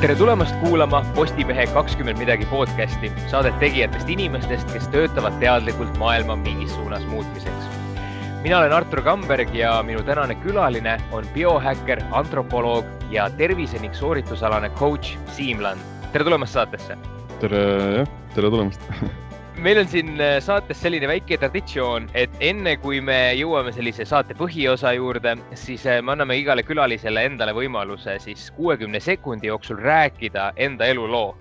tere tulemast kuulama Postimehe kakskümmend midagi podcasti, saadet tegijatest inimestest, kes töötavad teadlikult maailma mingis suunas muutmiseks. mina olen Artur Kamberg ja minu tänane külaline on biohäkker, antropoloog ja tervise ning sooritusalane coach Siim Land. tere tulemast saatesse. tere, jah, tere tulemast meil on siin äh, saates selline väike traditsioon, et enne kui me jõuame sellise saate põhiosa juurde, siis äh, me anname igale külalisele endale võimaluse siis kuuekümne sekundi jooksul rääkida enda eluloo.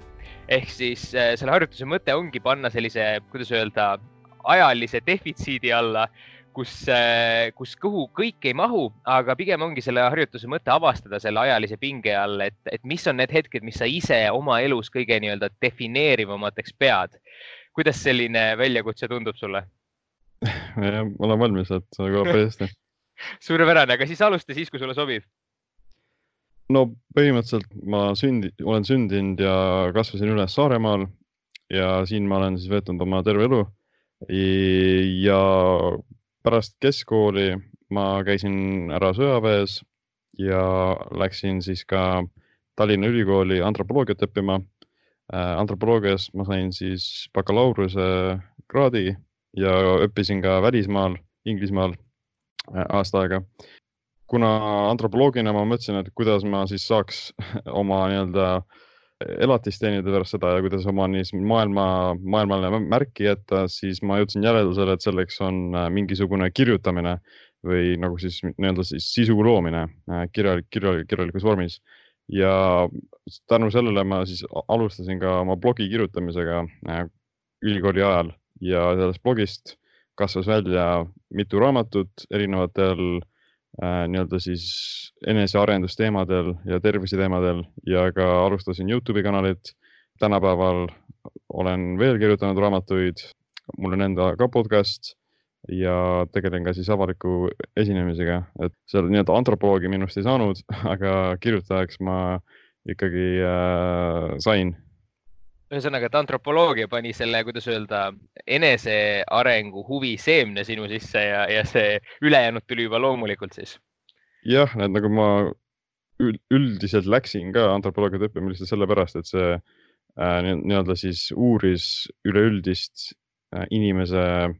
ehk siis äh, selle harjutuse mõte ongi panna sellise, kuidas öelda, ajalise defitsiidi alla, kus, kus kõhu kõik ei mahu, aga pigem ongi selle harjutuse mõte avastada selle ajalise pinge all, et, et mis on need hetked, mis sa ise oma elus kõige nii-öelda defineerivamateks pead kuidas selline väljakutse tundub sulle? jah, ma olen valmis, et kõlab päris hästi suurepärane, aga siis alusta siis, kui sulle sobib. no põhimõtteliselt ma sündi, olen sündinud ja kasvasin üles Saaremaal ja siin ma olen siis veetnud oma terve elu. ja pärast keskkooli ma käisin ära sõjaväes ja läksin siis ka Tallinna Ülikooli antropoloogiat õppima antropoloogias ma sain siis bakalaureuse kraadi ja õppisin ka välismaal, Inglismaal äh, aasta aega. kuna antropoloogina ma mõtlesin, et kuidas ma siis saaks oma nii-öelda elatist teenida pärast seda ja kuidas oma nii maailma, maailmale märki jätta, siis ma jõudsin järeldusele, et selleks on äh, mingisugune kirjutamine või nagu siis nii-öelda siis sisu loomine kirjalik, kirjalik, kirjalikus vormis ja tänu sellele ma siis alustasin ka oma blogi kirjutamisega äh, ülikooli ajal. Ja sellest blogist kasvas välja mitu raamatut erinevatel äh, nii-öelda siis enesearendusteemadel ja terviseteemadel ja ka alustasin Youtube'i kanalit. tänapäeval olen veel kirjutanud raamatuid, mul on enda ka podcast ja tegelen ka siis avaliku esinemisega, et seal nii-öelda antropoloogi minust ei saanud, aga kirjutajaks ma ikkagi äh, sain. ühesõnaga, et antropoloogia pani selle, kuidas öelda, enesearengu huvi seemne sinu sisse ja, ja see ülejäänud tuli juba loomulikult siis? jah, et nagu ma üldiselt läksin ka antropoloogiat õppima lihtsalt sellepärast, et see äh, nii-öelda siis uuris üleüldist äh, inimese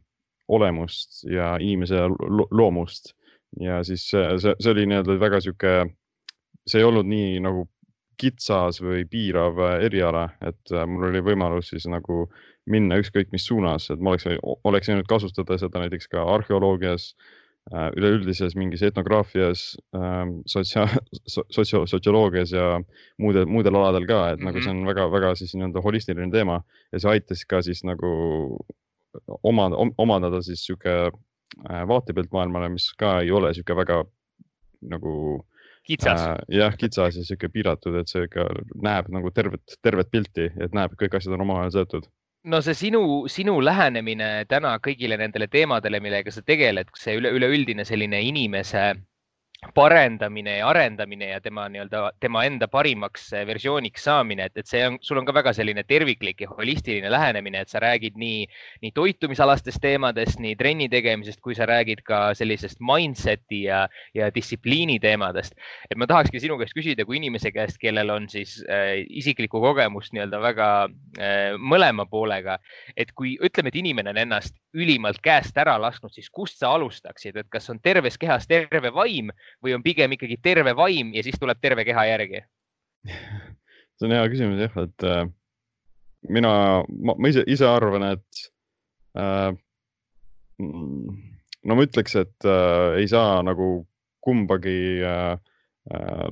olemust ja inimese lo loomust. ja siis see, see, oli nii-öelda väga sihuke, see ei olnud nii nagu kitsas või piirav äh, eriala, et äh, mul oli võimalus siis nagu minna ükskõik mis suunas, et ma oleks, oleks võinud kasutada seda näiteks ka arheoloogias, äh, üleüldises mingis etnograafias, ähm, sotsia-, sotsio-, sotsioloogias ja muude, muudel aladel ka, et mm -hmm. nagu see on väga-väga siis nii-öelda holistiline teema ja see aitas ka siis nagu omada, omandada siis sihuke äh, vaatepilt maailmale, mis ka ei ole sihuke väga nagu kitsas äh,. jah, kitsas ja sihuke piiratud, et see ikka näeb nagu tervet, tervet pilti, et näeb, kõik asjad on omavahel seotud no see sinu, sinu lähenemine täna kõigile nendele teemadele, millega sa tegeled, see üle, üleüldine selline inimese parendamine ja arendamine ja tema nii-öelda, tema enda parimaks eh, versiooniks saamine, et, et see on, sul on ka väga selline terviklik ja holistiline lähenemine, et sa räägid nii, nii toitumisalastest teemadest, nii trenni tegemisest, kui sa räägid ka sellisest mindset'i ja, ja distsipliini teemadest. et ma tahakski sinu käest küsida kui inimese käest, kellel on siis äh, isiklikku kogemust nii-öelda väga äh, mõlema poolega, et kui ütleme, et inimene on ennast ülimalt käest ära lasknud, siis kust sa alustaksid, et kas on terves kehas terve vaim või on pigem ikkagi terve vaim ja siis tuleb terve keha järgi? see on hea küsimus jah, et äh, mina, ma ise, ise arvan, et äh, no ma ütleks, et äh, ei saa nagu kumbagi äh, äh,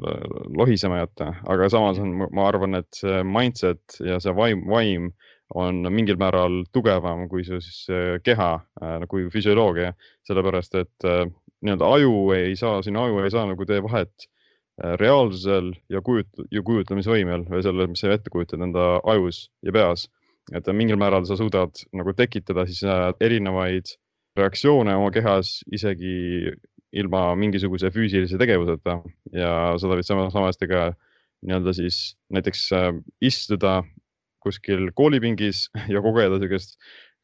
lohisema jätta, aga samas on, ma arvan, et see mindset ja see vaim, vaim on mingil määral tugevam kui su siis keha, äh, kui füsioloogia, sellepärast et äh, nii-öelda aju ei saa, sinu aju ei saa nagu tee vahet äh, reaalsusel ja kujut- ja kujutlemisvõimel või sellel, mis sa ette kujutad enda ajus ja peas. et mingil määral sa suudad nagu tekitada siis äh, erinevaid reaktsioone oma kehas isegi ilma mingisuguse füüsilise tegevuseta ja seda võid sama, samasti ka nii-öelda siis näiteks äh, istuda kuskil koolipingis ja kogeda niisugust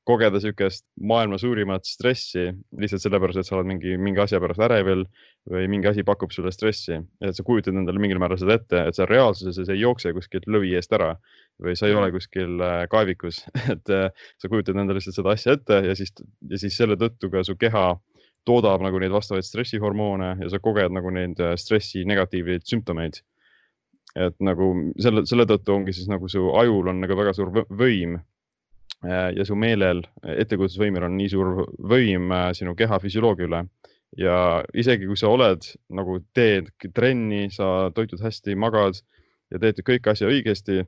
kogeda niisugust maailma suurimat stressi lihtsalt sellepärast, et sa oled mingi, mingi asja pärast ärevil või mingi asi pakub sulle stressi. et sa kujutad endale mingil määral seda ette, et sa reaalsuses ei jookse kuskilt lõvi eest ära või sa ei ole kuskil äh, kaevikus et äh, sa kujutad endale lihtsalt seda asja ette ja siis, ja siis selle tõttu ka su keha toodab nagu neid vastavaid stressihormoone ja sa koged nagu neid äh, stressi negatiivseid sümptomeid et nagu selle, selle tõttu ongi siis nagu su ajul on nagu väga suur võim Äh, ja su meelel, ettekujutusvõimel on nii suur võim äh, sinu keha füsioloogia üle. Ja isegi kui sa oled nagu teed trenni, sa toitud hästi, magad ja teed kõik asja õigesti,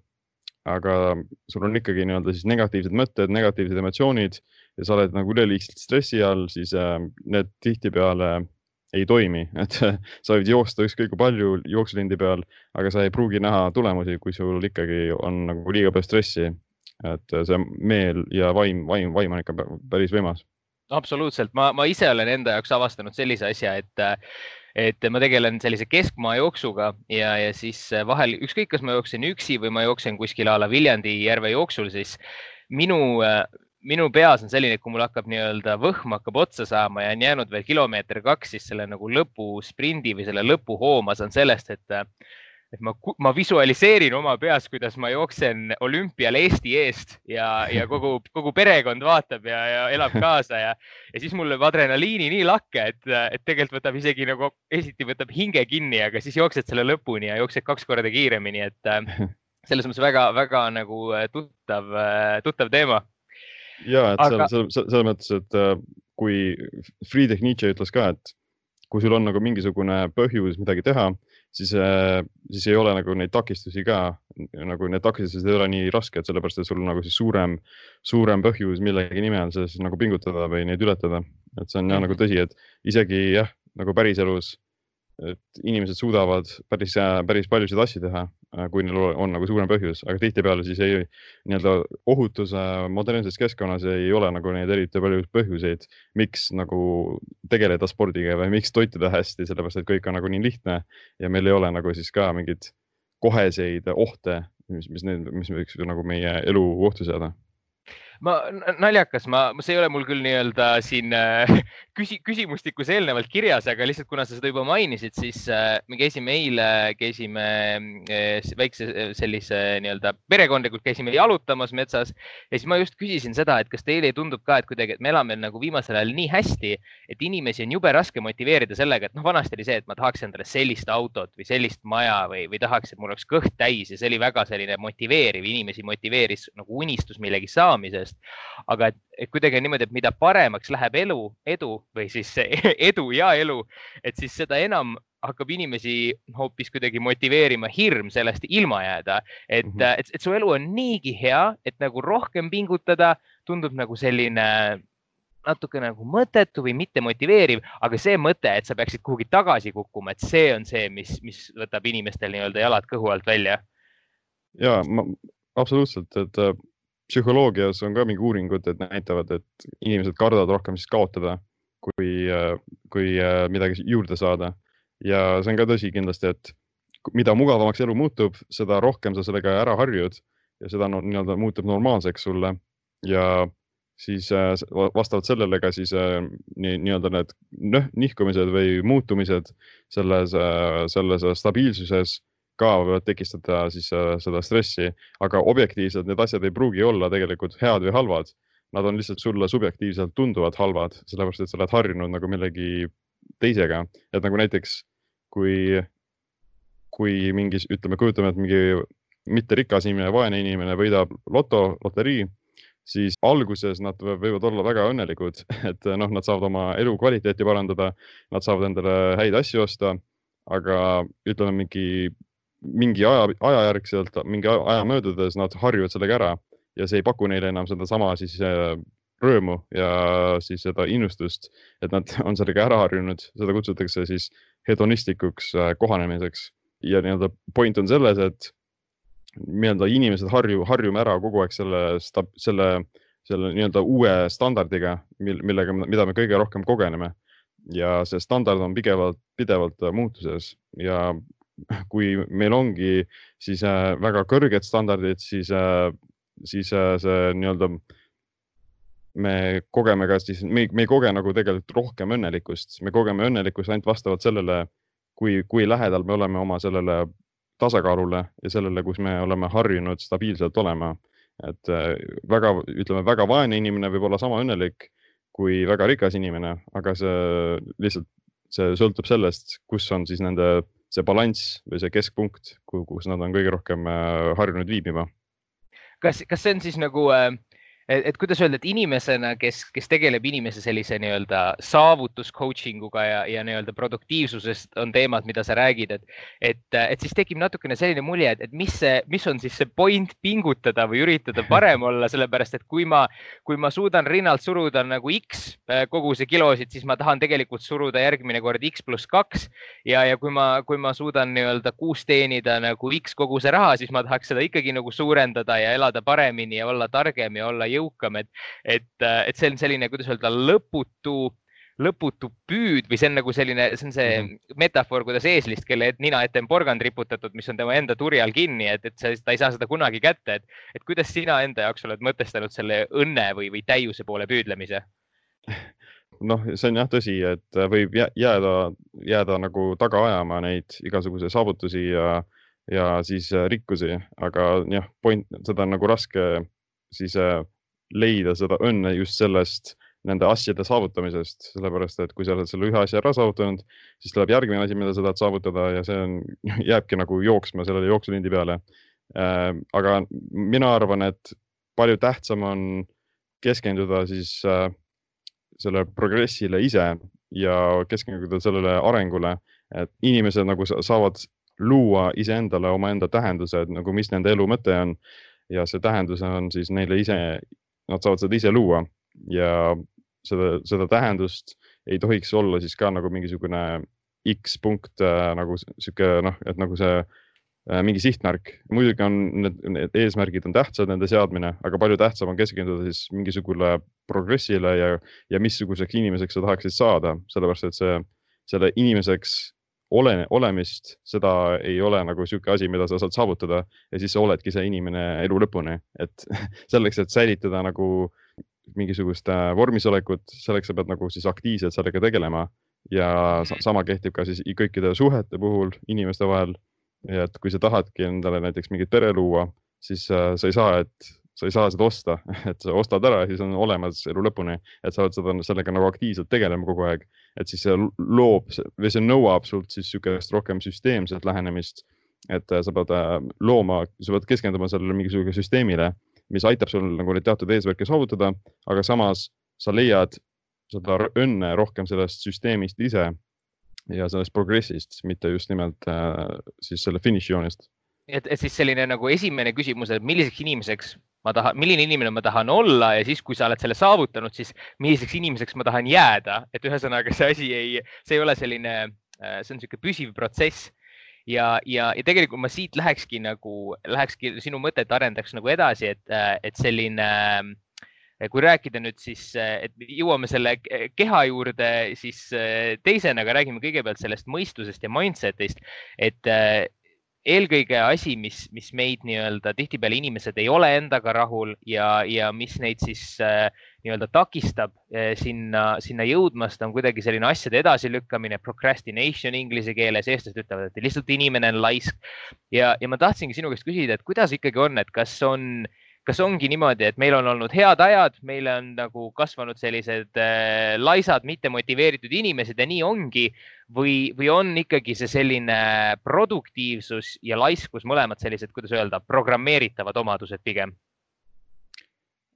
aga sul on ikkagi nii-öelda siis negatiivsed mõtted, negatiivsed emotsioonid ja sa oled nagu üleliigselt stressi all, siis äh, need tihtipeale ei toimi, et sa võid joosta ükskõik kui palju jooksulindi peal, aga sa ei pruugi näha tulemusi, kui sul ikkagi on nagu liiga palju stressi et see meel ja vaim, vaim, vaim on ikka päris võimas. absoluutselt, ma, ma ise olen enda jaoks avastanud sellise asja, et et ma tegelen sellise keskmaa jooksuga ja, ja siis vahel ükskõik, kas ma jooksen üksi või ma jooksen kuskil a la Viljandi järve jooksul, siis minu, minu peas on selline, et kui mul hakkab nii-öelda võhm hakkab otsa saama ja on jäänud veel kilomeeter kaks, siis selle nagu lõpusprindi või selle lõpuhoo ma saan sellest, et et ma, ma visualiseerin oma peas, kuidas ma jooksen olümpial Eesti eest ja, ja kogu, kogu perekond vaatab ja, ja elab kaasa ja, ja siis mul lööb adrenaliini nii lakke, et, et tegelikult võtab isegi nagu esiti võtab hinge kinni, aga siis jooksed selle lõpuni ja jooksed kaks korda kiiremini, et selles mõttes väga-väga nagu tuttav, tuttav teema. Ja, et aga... selles, selles mõttes, et kui Friedrich Nietzsche ütles ka, et kui sul on nagu mingisugune põhjus midagi teha siis, äh, siis ei ole nagu neid takistusi ka, nagu need takistused ei ole nii rasked, sellepärast et sul on nagu siis suurem, suurem põhjus millegi nimel siis nagu pingutada või neid ületada. et see on jah nagu tõsi, et isegi jah, nagu päriselus et inimesed suudavad päris, päris paljusid asju teha, äh, kui neil on nagu suurem põhjus, aga tihtipeale siis ei, nii-öelda ohutuse modernses keskkonnas ei ole nagu neid eriti palju põhjuseid, miks nagu tegeleda spordiga või miks toituda hästi, sellepärast et kõik on nagu nii lihtne ja meil ei ole nagu siis ka mingeid koheseid ohte, mis, mis need, mis võiks nagu meie elu ohtu seada ma, naljakas, ma, see ei ole mul küll nii-öelda siin äh, küsi, küsimustikus eelnevalt kirjas, aga lihtsalt kuna sa seda juba mainisid, siis äh, me käisime eile, käisime äh, väikse sellise nii-öelda perekondlikult käisime jalutamas metsas ja siis ma just küsisin seda, et kas teile ei tundub ka, et kuidagi, et me elame nagu viimasel ajal nii hästi, et inimesi on jube raske motiveerida sellega, et noh, vanasti oli see, et ma tahaks endale sellist autot või sellist maja või, või tahaks, et mul oleks kõht täis ja see oli väga selline motiveeriv, inimesi motiveeris nagu unistus millegi saamisest sellest. aga et, et kuidagi on niimoodi, et mida paremaks läheb elu, edu või siis edu ja elu, et siis seda enam hakkab inimesi hoopis kuidagi motiveerima hirm sellest ilma jääda. et mm, -hmm. et, et su elu on niigi hea, et nagu rohkem pingutada tundub nagu selline natuke nagu mõttetu või mitte motiveeriv, aga see mõte, et sa peaksid kuhugi tagasi kukkuma, et see on see, mis, mis võtab inimestel nii-öelda jalad kõhu alt välja. ja ma absoluutselt, et psühholoogias on ka mingi uuringud, et näitavad, et inimesed kardavad rohkem siis kaotada, kui, kui äh, midagi juurde saada. ja see on ka tõsi kindlasti, et mida mugavamaks elu muutub, seda rohkem sa sellega ära harjud ja seda no, nii-öelda muutub normaalseks sulle ja siis äh, vastavalt sellele ka siis äh, nii-öelda need nihkumised või muutumised selles, selles stabiilsuses ka võivad tekitada siis äh, seda stressi, aga objektiivselt need asjad ei pruugi olla tegelikult head või halvad. Nad on lihtsalt sulle subjektiivselt tunduvad halvad, sellepärast et sa oled harjunud nagu millegi teisega, et nagu näiteks kui, kui mingis, ütleme, kujutame, et mingi mitte rikas inimene, vaene inimene võidab loto, loterii, siis alguses nad võivad olla väga õnnelikud, et noh, nad saavad oma elukvaliteeti parandada, nad saavad endale häid asju osta, aga ütleme, mingi mingi aja, ajajärgselt, mingi aja möödudes nad harjuvad sellega ära ja see ei paku neile enam sedasama siis äh, rõõmu ja siis seda innustust, et nad on sellega ära harjunud, seda kutsutakse siis hedonistlikuks äh, kohanemiseks. Ja nii-öelda point on selles, et nii-öelda inimesed harju, harjume ära kogu aeg selle, selle, selle nii-öelda uue standardiga, millega, mida me kõige rohkem kogeneme. Ja see standard on pidevalt, pidevalt muutuses ja kui meil ongi siis äh, väga kõrged standardid, siis, äh, siis äh, see nii-öelda me kogeme ka siis, me, ei koge nagu tegelikult rohkem õnnelikkust, me kogeme õnnelikkust ainult vastavalt sellele, kui, kui lähedal me oleme oma sellele tasakaalule ja sellele, kus me oleme harjunud stabiilselt olema. et väga, ütleme väga vaene inimene võib olla sama õnnelik kui väga rikas inimene, aga see lihtsalt, see sõltub sellest, kus on siis nende see balanss või see keskpunkt, kus nad on kõige rohkem äh, harjunud viibima. kas, kas see on siis nagu äh, et, et kuidas öelda, et inimesena, kes, kes tegeleb inimese sellise nii-öelda saavutus coaching uga ja, ja nii-öelda produktiivsusest on teemad, mida sa räägid, et, et, et siis tekib natukene selline mulje, et, et mis see, mis on siis see point pingutada või üritada parem olla, sellepärast et kui ma, kui ma suudan rinnalt suruda nagu X äh, koguse kilosid, siis ma tahan tegelikult suruda järgmine kord X pluss kaks ja, ja kui ma, kui ma suudan nii-öelda kuus teenida nagu X koguse raha, siis ma tahaks seda ikkagi nagu suurendada ja elada paremini ja olla targem ja olla jõukam, et, et, et see on selline, kuidas öelda, lõputu lõputu püüd või see on nagu selline, see on see mm -hmm. metafoor, kuidas eeslist, kelle nina ette on porgand riputatud, mis on tema enda turi all kinni, et, et see, ta ei saa seda kunagi kätte, et, et kuidas sina enda jaoks oled mõtestanud selle õnne või, või täiuse poole püüdlemise? noh, see on jah tõsi, et võib jääda, jääda nagu taga ajama neid igasuguseid saavutusi ja, ja siis rikkusi, aga jah, point, seda on nagu raske siis äh, leida seda õnne just sellest, nende asjade saavutamisest, sellepärast et kui sa oled selle ühe asja ära saavutanud, siis tuleb järgmine asi, mida sa tahad saavutada ja see on, jääbki nagu jooksma sellele jooksulindi peale. Äh, aga mina arvan, et palju tähtsam on keskenduda siis äh, selle progressile ise ja keskenduda sellele arengule, et inimesed nagu saavad luua iseendale omaenda tähendused, nagu mis nende elu mõte on. Ja see tähendus on siis neile ise, nad saavad seda ise luua ja seda, seda tähendust ei tohiks olla siis ka nagu mingisugune X punkt äh, nagu sihuke noh, et nagu see äh, mingi sihtmärk. muidugi on need, need eesmärgid on tähtsad, nende seadmine, aga palju tähtsam on keskenduda siis mingisugusele progressile ja, ja missuguseks inimeseks sa tahaksid saada, sellepärast et see, selle inimeseks ole, olemist, seda ei ole nagu sihuke asi, mida sa saad saavutada. Ja siis sa oledki see inimene elu lõpuni, et selleks, et säilitada nagu mingisugust äh, vormisolekut, selleks sa pead nagu siis aktiivselt sellega tegelema. Ja sama kehtib ka siis kõikide suhete puhul inimeste vahel. ja et kui sa tahadki endale näiteks mingit pere luua, siis äh, sa ei saa, et sa ei saa seda osta, et sa ostad ära ja siis on olemas elu lõpuni, et sa oled seda, sellega nagu aktiivselt tegelema kogu aeg. Et siis see loob või see nõuab sult siis niisugust rohkem süsteemset lähenemist. et äh, sa pead äh, looma, sa pead keskenduma sellele mingisugusele süsteemile, mis aitab sul nagu neid teatud eesmärke saavutada, aga samas sa leiad seda õnne rohkem sellest süsteemist ise ja sellest progressist, mitte just nimelt äh, siis selle finišijoonest et, et siis selline nagu esimene küsimus, et milliseks inimeseks ma tahan, milline inimene ma tahan olla ja siis, kui sa oled selle saavutanud, siis milliseks inimeseks ma tahan jääda, et ühesõnaga see asi ei, see ei ole selline, äh, see on niisugune püsiv protsess. Ja, ja, ja tegelikult ma siit lähekski nagu, lähekski sinu mõtet arendaks nagu edasi, et, äh, et selline kui rääkida nüüd siis, äh, et jõuame selle keha juurde, siis teisena, aga räägime kõigepealt sellest mõistusest ja mindset'ist, et eelkõige asi, mis, mis meid nii-öelda tihtipeale inimesed ei ole endaga rahul ja, ja mis neid siis äh, nii-öelda takistab äh, sinna, sinna jõudmast, on kuidagi selline asjade edasilükkamine, procrastination inglise keeles, eestlased ütlevad, et lihtsalt inimene on laisk. ja, ja ma tahtsingi sinu käest küsida, et kuidas ikkagi on, et kas on äh, kas ongi niimoodi, et meil on olnud head ajad, meil on nagu kasvanud sellised äh, laisad, mittemotiveeritud inimesed ja nii ongi? Või, või on ikkagi see selline produktiivsus ja laiskus mõlemad sellised, kuidas öelda, programmeeritavad omadused pigem?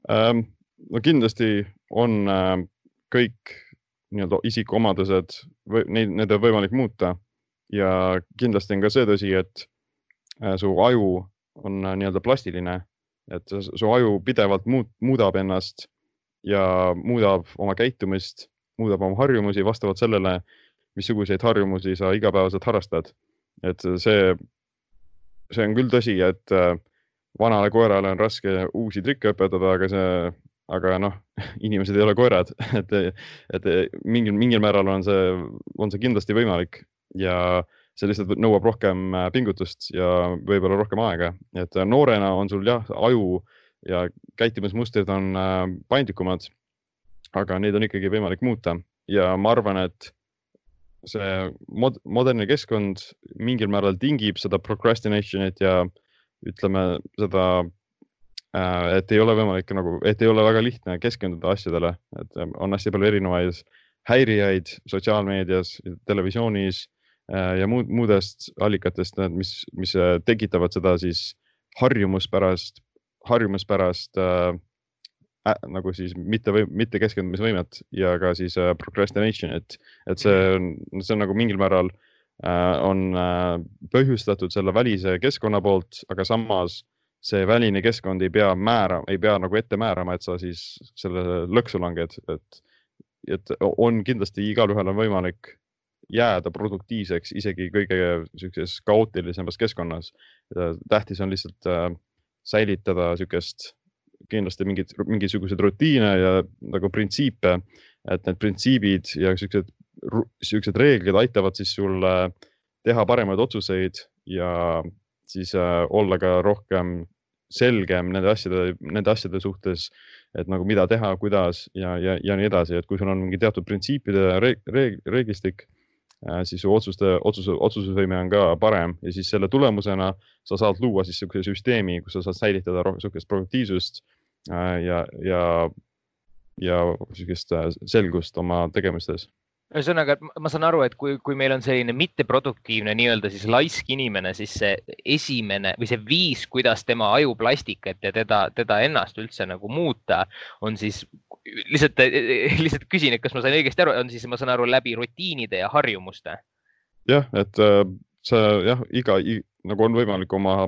Ähm,? no kindlasti on äh, kõik nii-öelda isikuomadused, neid, need on võimalik muuta. Ja kindlasti on ka see tõsi, et äh, su aju on äh, nii-öelda plastiline et su aju pidevalt muut, muudab ennast ja muudab oma käitumist, muudab oma harjumusi vastavalt sellele, missuguseid harjumusi sa igapäevaselt harrastad. et see, see on küll tõsi, et äh, vanale koerale on raske uusi trikke õpetada, aga see, aga noh, inimesed ei ole koerad, et, et mingil, mingil määral on see, on see kindlasti võimalik ja äh, see lihtsalt nõuab rohkem äh, pingutust ja võib-olla rohkem aega, et äh, noorena on sul jah, aju ja käitumismustrid on äh, paindlikumad aga neid on ikkagi võimalik muuta. Ja ma arvan, et see mod modernne keskkond mingil määral tingib seda procrastination'it ja ütleme seda, et ei ole võimalik nagu, et ei ole väga lihtne keskenduda asjadele, et on hästi palju erinevaid häirijaid sotsiaalmeedias, televisioonis ja muud, muudest allikatest, mis, mis tekitavad seda siis harjumuspärast, harjumuspärast äh, äh, nagu siis mitte või mitte keskendumisvõimet ja ka siis äh, procrastination, et, et see on, see on nagu mingil määral äh, on äh, põhjustatud selle välise keskkonna poolt, aga samas see väline keskkond ei pea määrama, ei pea nagu ette määrama, et sa siis selle lõksu langed, et, et on kindlasti igalühel on võimalik jääda produktiivseks isegi kõige sihukeses kaootilisemas keskkonnas. tähtis on lihtsalt äh, säilitada niisugust kindlasti mingid, mingisuguseid rutiine ja nagu printsiipe, et need printsiibid ja siuksed, siuksed reeglid aitavad siis sul teha paremaid otsuseid ja siis äh, olla ka rohkem selgem nende asjade, nende asjade suhtes, et nagu mida teha, kuidas ja, ja, ja nii edasi, et kui sul on mingi teatud printsiipide reeg, reeg, reeglistik äh,, siis su otsuste, otsuse, otsustusvõime on ka parem ja siis selle tulemusena sa saad luua siis niisuguse süsteemi, kus sa saad säilitada niisugust produktiivsust Äh, ja, ja, ja sihukest äh, selgust oma tegemistes. Ühesõnaga, ma saan aru, et kui, kui meil on selline mitteproduktiivne nii-öelda siis laisk inimene, siis see esimene või see viis, kuidas tema ajuplastikat ja teda, teda ennast üldse nagu muuta, on siis lihtsalt, lihtsalt küsin, et kas ma sain õigesti aru, on siis, ma saan aru, läbi rutiinide ja harjumuste? jah, et äh, see jah, iga, nagu on võimalik oma,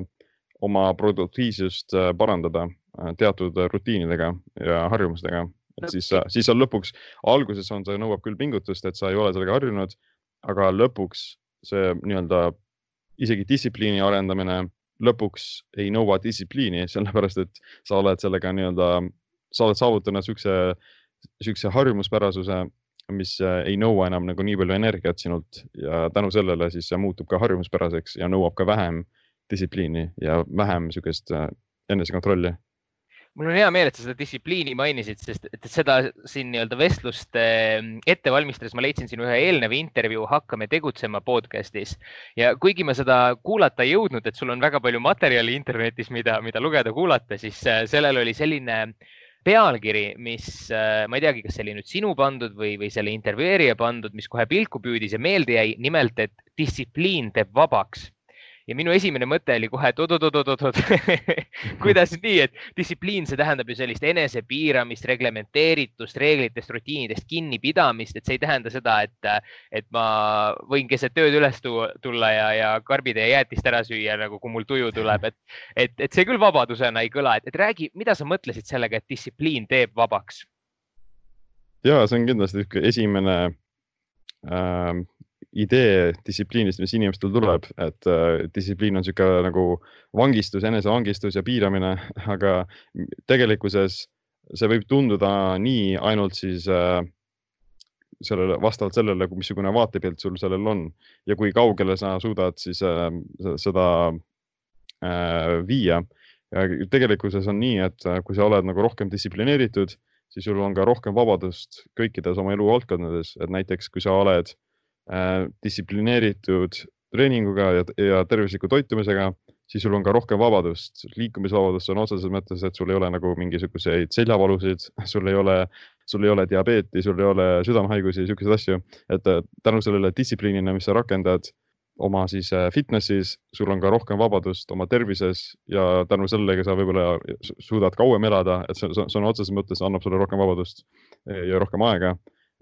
oma produktiivsust parandada Äh, teatud rutiinidega ja harjumustega, et siis, siis on lõpuks, alguses on, see nõuab küll pingutust, et sa ei ole sellega harjunud, aga lõpuks see nii-öelda isegi distsipliini arendamine lõpuks ei nõua distsipliini, sellepärast et sa oled sellega nii-öelda, sa oled saavutanud siukse, siukse harjumuspärasuse, mis ei nõua enam nagu nii palju energiat sinult ja tänu sellele siis see muutub ka harjumuspäraseks ja nõuab ka vähem distsipliini ja vähem niisugust äh, enesekontrolli. Mul on hea meel, et sa seda distsipliini mainisid, sest et seda siin nii-öelda vestlust ette valmistades ma leidsin sinu ühe eelneva intervjuu Hakkame tegutsema podcast'is. Ja kuigi ma seda kuulata ei jõudnud, et sul on väga palju materjali internetis, mida, mida lugeda-kuulata, siis äh, sellel oli selline pealkiri, mis äh, ma ei teagi, kas see oli nüüd sinu pandud või, või selle intervjueerija pandud, mis kohe pilku püüdis ja meelde jäi. nimelt, et distsipliin teeb vabaks ja minu esimene mõte oli kohe, et oot-oot-oot-oot, kuidas nii, et distsipliin, see tähendab ju sellist enesepiiramist, reglementeeritust, reeglitest, rutiinidest kinnipidamist, et see ei tähenda seda, et, et ma võin keset ööd üles tulla ja, ja karbitäie jäätist ära süüa, nagu kui mul tuju tuleb, et, et, et see küll vabadusena ei kõla, et räägi, mida sa mõtlesid sellega, et distsipliin teeb vabaks? ja see on kindlasti esimene äh, idee distsipliinist, mis inimestel tuleb, et äh, distsipliin on niisugune nagu vangistus, enesevangistus ja piiramine, aga tegelikkuses see võib tunduda nii ainult siis äh, sellele, vastavalt sellele, missugune vaatepilt sul sellel on ja kui kaugele sa suudad siis äh, seda äh, viia. tegelikkuses on nii, et äh, kui sa oled nagu rohkem distsiplineeritud, siis sul on ka rohkem vabadust kõikides oma eluvaldkondades, et näiteks kui sa oled äh, distsiplineeritud treeninguga ja, ja tervisliku toitumisega, siis sul on ka rohkem vabadust, liikumisvabadust on otseses mõttes, et sul ei ole nagu mingisuguseid seljavalusid, sul ei ole, sul ei ole diabeeti, sul ei ole südamehaigusi, siukseid asju, et äh, tänu sellele distsipliinile, mis sa rakendad oma siis äh, fitness'is, sul on ka rohkem vabadust oma tervises ja tänu sellega sa võib-olla suudad kauem elada, et see, see on otseses mõttes annab sulle rohkem vabadust ja rohkem aega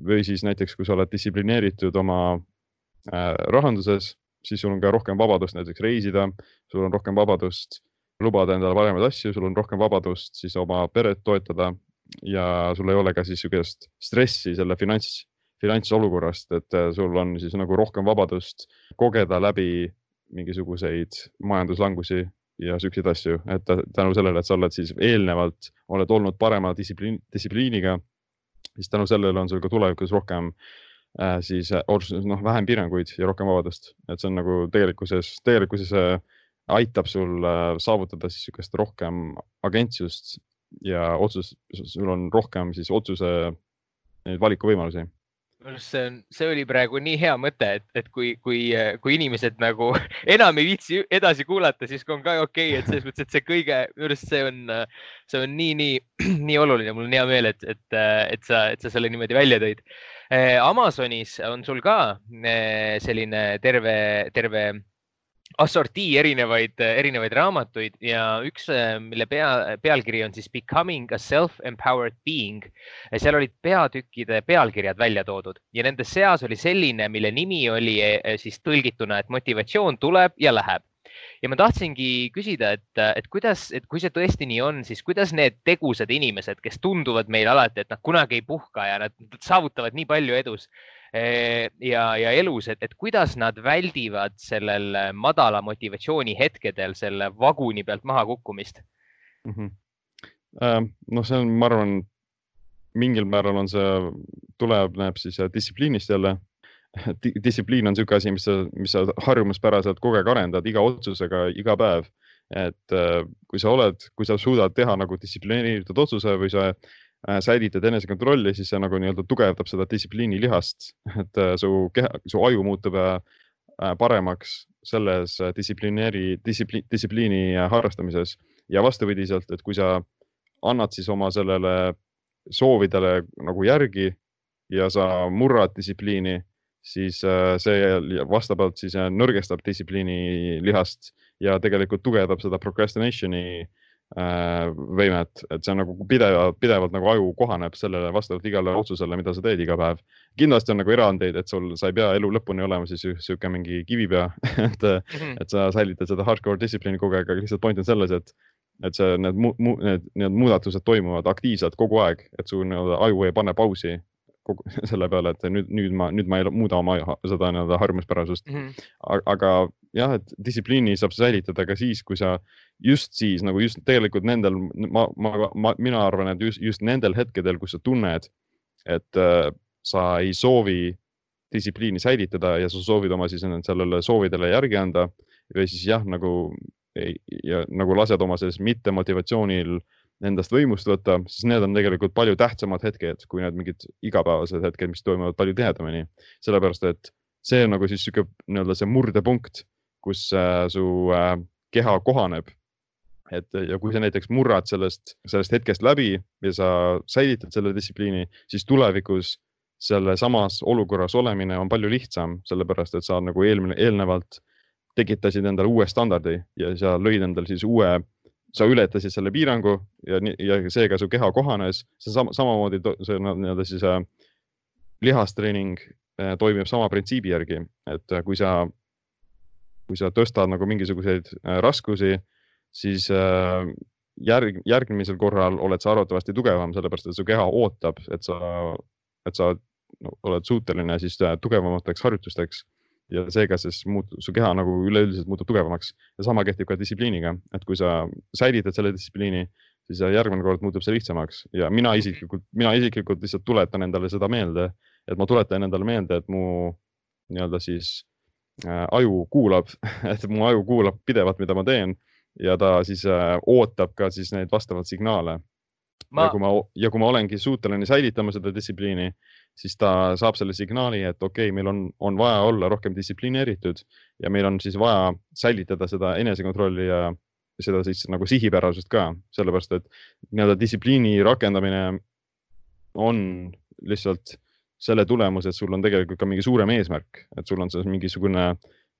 või siis näiteks, kui sa oled distsiplineeritud oma äh, rahanduses, siis sul on ka rohkem vabadust näiteks reisida, sul on rohkem vabadust lubada endale paremaid asju, sul on rohkem vabadust siis oma peret toetada ja sul ei ole ka siis niisugust stressi selle finants, finantsolukorrast, et äh, sul on siis nagu rohkem vabadust kogeda läbi mingisuguseid majanduslangusi ja siukseid asju, et tänu sellele, et sa oled siis eelnevalt, oled olnud parema distsipliin, distsipliiniga siis tänu sellele on sul ka tulevikus rohkem äh, siis äh, noh, vähem piiranguid ja rohkem vabadust, et see on nagu tegelikkuses, tegelikkuses äh, aitab sul äh, saavutada siis niisugust rohkem agentsust ja otsus, sul on rohkem siis otsuse valikuvõimalusi minu arust see on, see oli praegu nii hea mõte, et, et kui, kui, kui inimesed nagu enam ei viitsi edasi kuulata, siis on ka okei okay,, et selles mõttes, et see kõige, minu arust see on, see on nii, nii, nii oluline, mul on hea meel, et, et, et sa, et sa selle niimoodi välja tõid. Amazonis on sul ka eh, selline terve, terve assortii erinevaid, erinevaid raamatuid ja üks, mille pea, pealkiri on siis Becoming a self-empowered being. seal olid peatükkide pealkirjad välja toodud ja nende seas oli selline, mille nimi oli eh, siis tõlgituna, et motivatsioon tuleb ja läheb ja ma tahtsingi küsida, et, et kuidas, et kui see tõesti nii on, siis kuidas need tegusad inimesed, kes tunduvad meile alati, et nad kunagi ei puhka ja nad saavutavad nii palju edus, Eh, ja, ja elus, et, et kuidas nad väldivad sellel madala motivatsiooni hetkedel selle vaguni pealt maha kukkumist mm? -hmm. noh, see on, ma arvan, mingil määral on see, tuleneb siis äh, distsipliinist jälle distsipliin on niisugune asi, mis sa, mis sa harjumuspäraselt kogu aeg arendad iga otsusega, iga päev. et äh, kui sa oled, kui sa suudad teha nagu distsiplineeritud otsuse või sa säilitad enesekontrolli, siis see nagu nii-öelda tugevdab seda distsipliini lihast, et äh, su keha, su aju muutub äh, paremaks selles distsiplineeri, distsipli-, distsipliini harrastamises. Ja vastupidiselt, et kui sa annad siis oma sellele soovidele nagu järgi ja sa murrad distsipliini, siis see vastavalt siis nõrgestab distsipliini lihast ja tegelikult tugevdab seda procrastination'i äh, Äh, võimet, et see on nagu pidevalt, pidevalt nagu aju kohaneb sellele vastavalt igale otsusele, mida sa teed iga päev. kindlasti on nagu erandeid, et sul, sa ei pea elu lõpuni olema siis sihuke mingi kivipea et mm, -hmm. et sa säilitad seda hardcore distsipliini kogu aeg, aga lihtsalt point on selles, et, et see, need, need, need muudatused toimuvad aktiivselt kogu aeg, et su nii-öelda aju ei pane pausi kogu selle peale, et nüüd, nüüd ma, nüüd ma ei muuda oma seda nii-öelda harjumuspärasust mm. -hmm. aga jah, et distsipliini saab säilitada ka siis, kui sa just siis nagu just tegelikult nendel, ma, ma, ma, mina arvan, et just, just nendel hetkedel, kus sa tunned, et äh, sa ei soovi distsipliini säilitada ja sa soovid oma siis sellele soovidele järgi anda või siis jah, nagu ja nagu lased oma selles mittemotivatsioonil äh, endast võimust võtta, siis need on tegelikult palju tähtsamad hetked kui need mingid igapäevased hetked, mis toimuvad palju tihedamini. sellepärast, et see on nagu siis sihuke nii-öelda see murdepunkt, kus äh, su äh, keha kohaneb. et ja kui sa näiteks murrad sellest, sellest hetkest läbi ja sa säilitad selle distsipliini, siis tulevikus selle samas olukorras olemine on palju lihtsam, sellepärast et sa nagu eelmine, eelnevalt tekitasid endale uue standardi ja sa lõid endale siis uue sa ületasid selle piirangu ja, ja seega su keha kohanes, see sama, samamoodi see nii-öelda siis äh, lihastreening äh, toimib sama printsiibi järgi, et äh, kui sa, kui sa tõstad nagu mingisuguseid äh, raskusi, siis äh, järg, järgmisel korral oled sa arvatavasti tugevam, sellepärast et su keha ootab, et sa, et sa no, oled suuteline siis äh, tugevamateks harjutusteks ja seega siis muutub, su keha nagu üleüldiselt muutub tugevamaks. Ja sama kehtib ka distsipliiniga, et kui sa säilitad selle distsipliini, siis järgmine kord muutub see lihtsamaks. Ja mina isiklikult, mina isiklikult lihtsalt tuletan endale seda meelde, et ma tuletan endale meelde, et mu nii-öelda siis äh, aju kuulab et mu aju kuulab pidevalt, mida ma teen ja ta siis äh, ootab ka siis neid vastavaid signaale ma.... ja kui ma, ja kui ma olengi suuteline säilitama seda distsipliini, siis ta saab selle signaali, et okei okay,, meil on, on vaja olla rohkem distsiplineeritud ja meil on siis vaja säilitada seda enesekontrolli ja seda siis nagu sihipärasust ka, sellepärast et nii-öelda distsipliini rakendamine on lihtsalt selle tulemus, et sul on tegelikult ka mingi suurem eesmärk, et sul on see mingisugune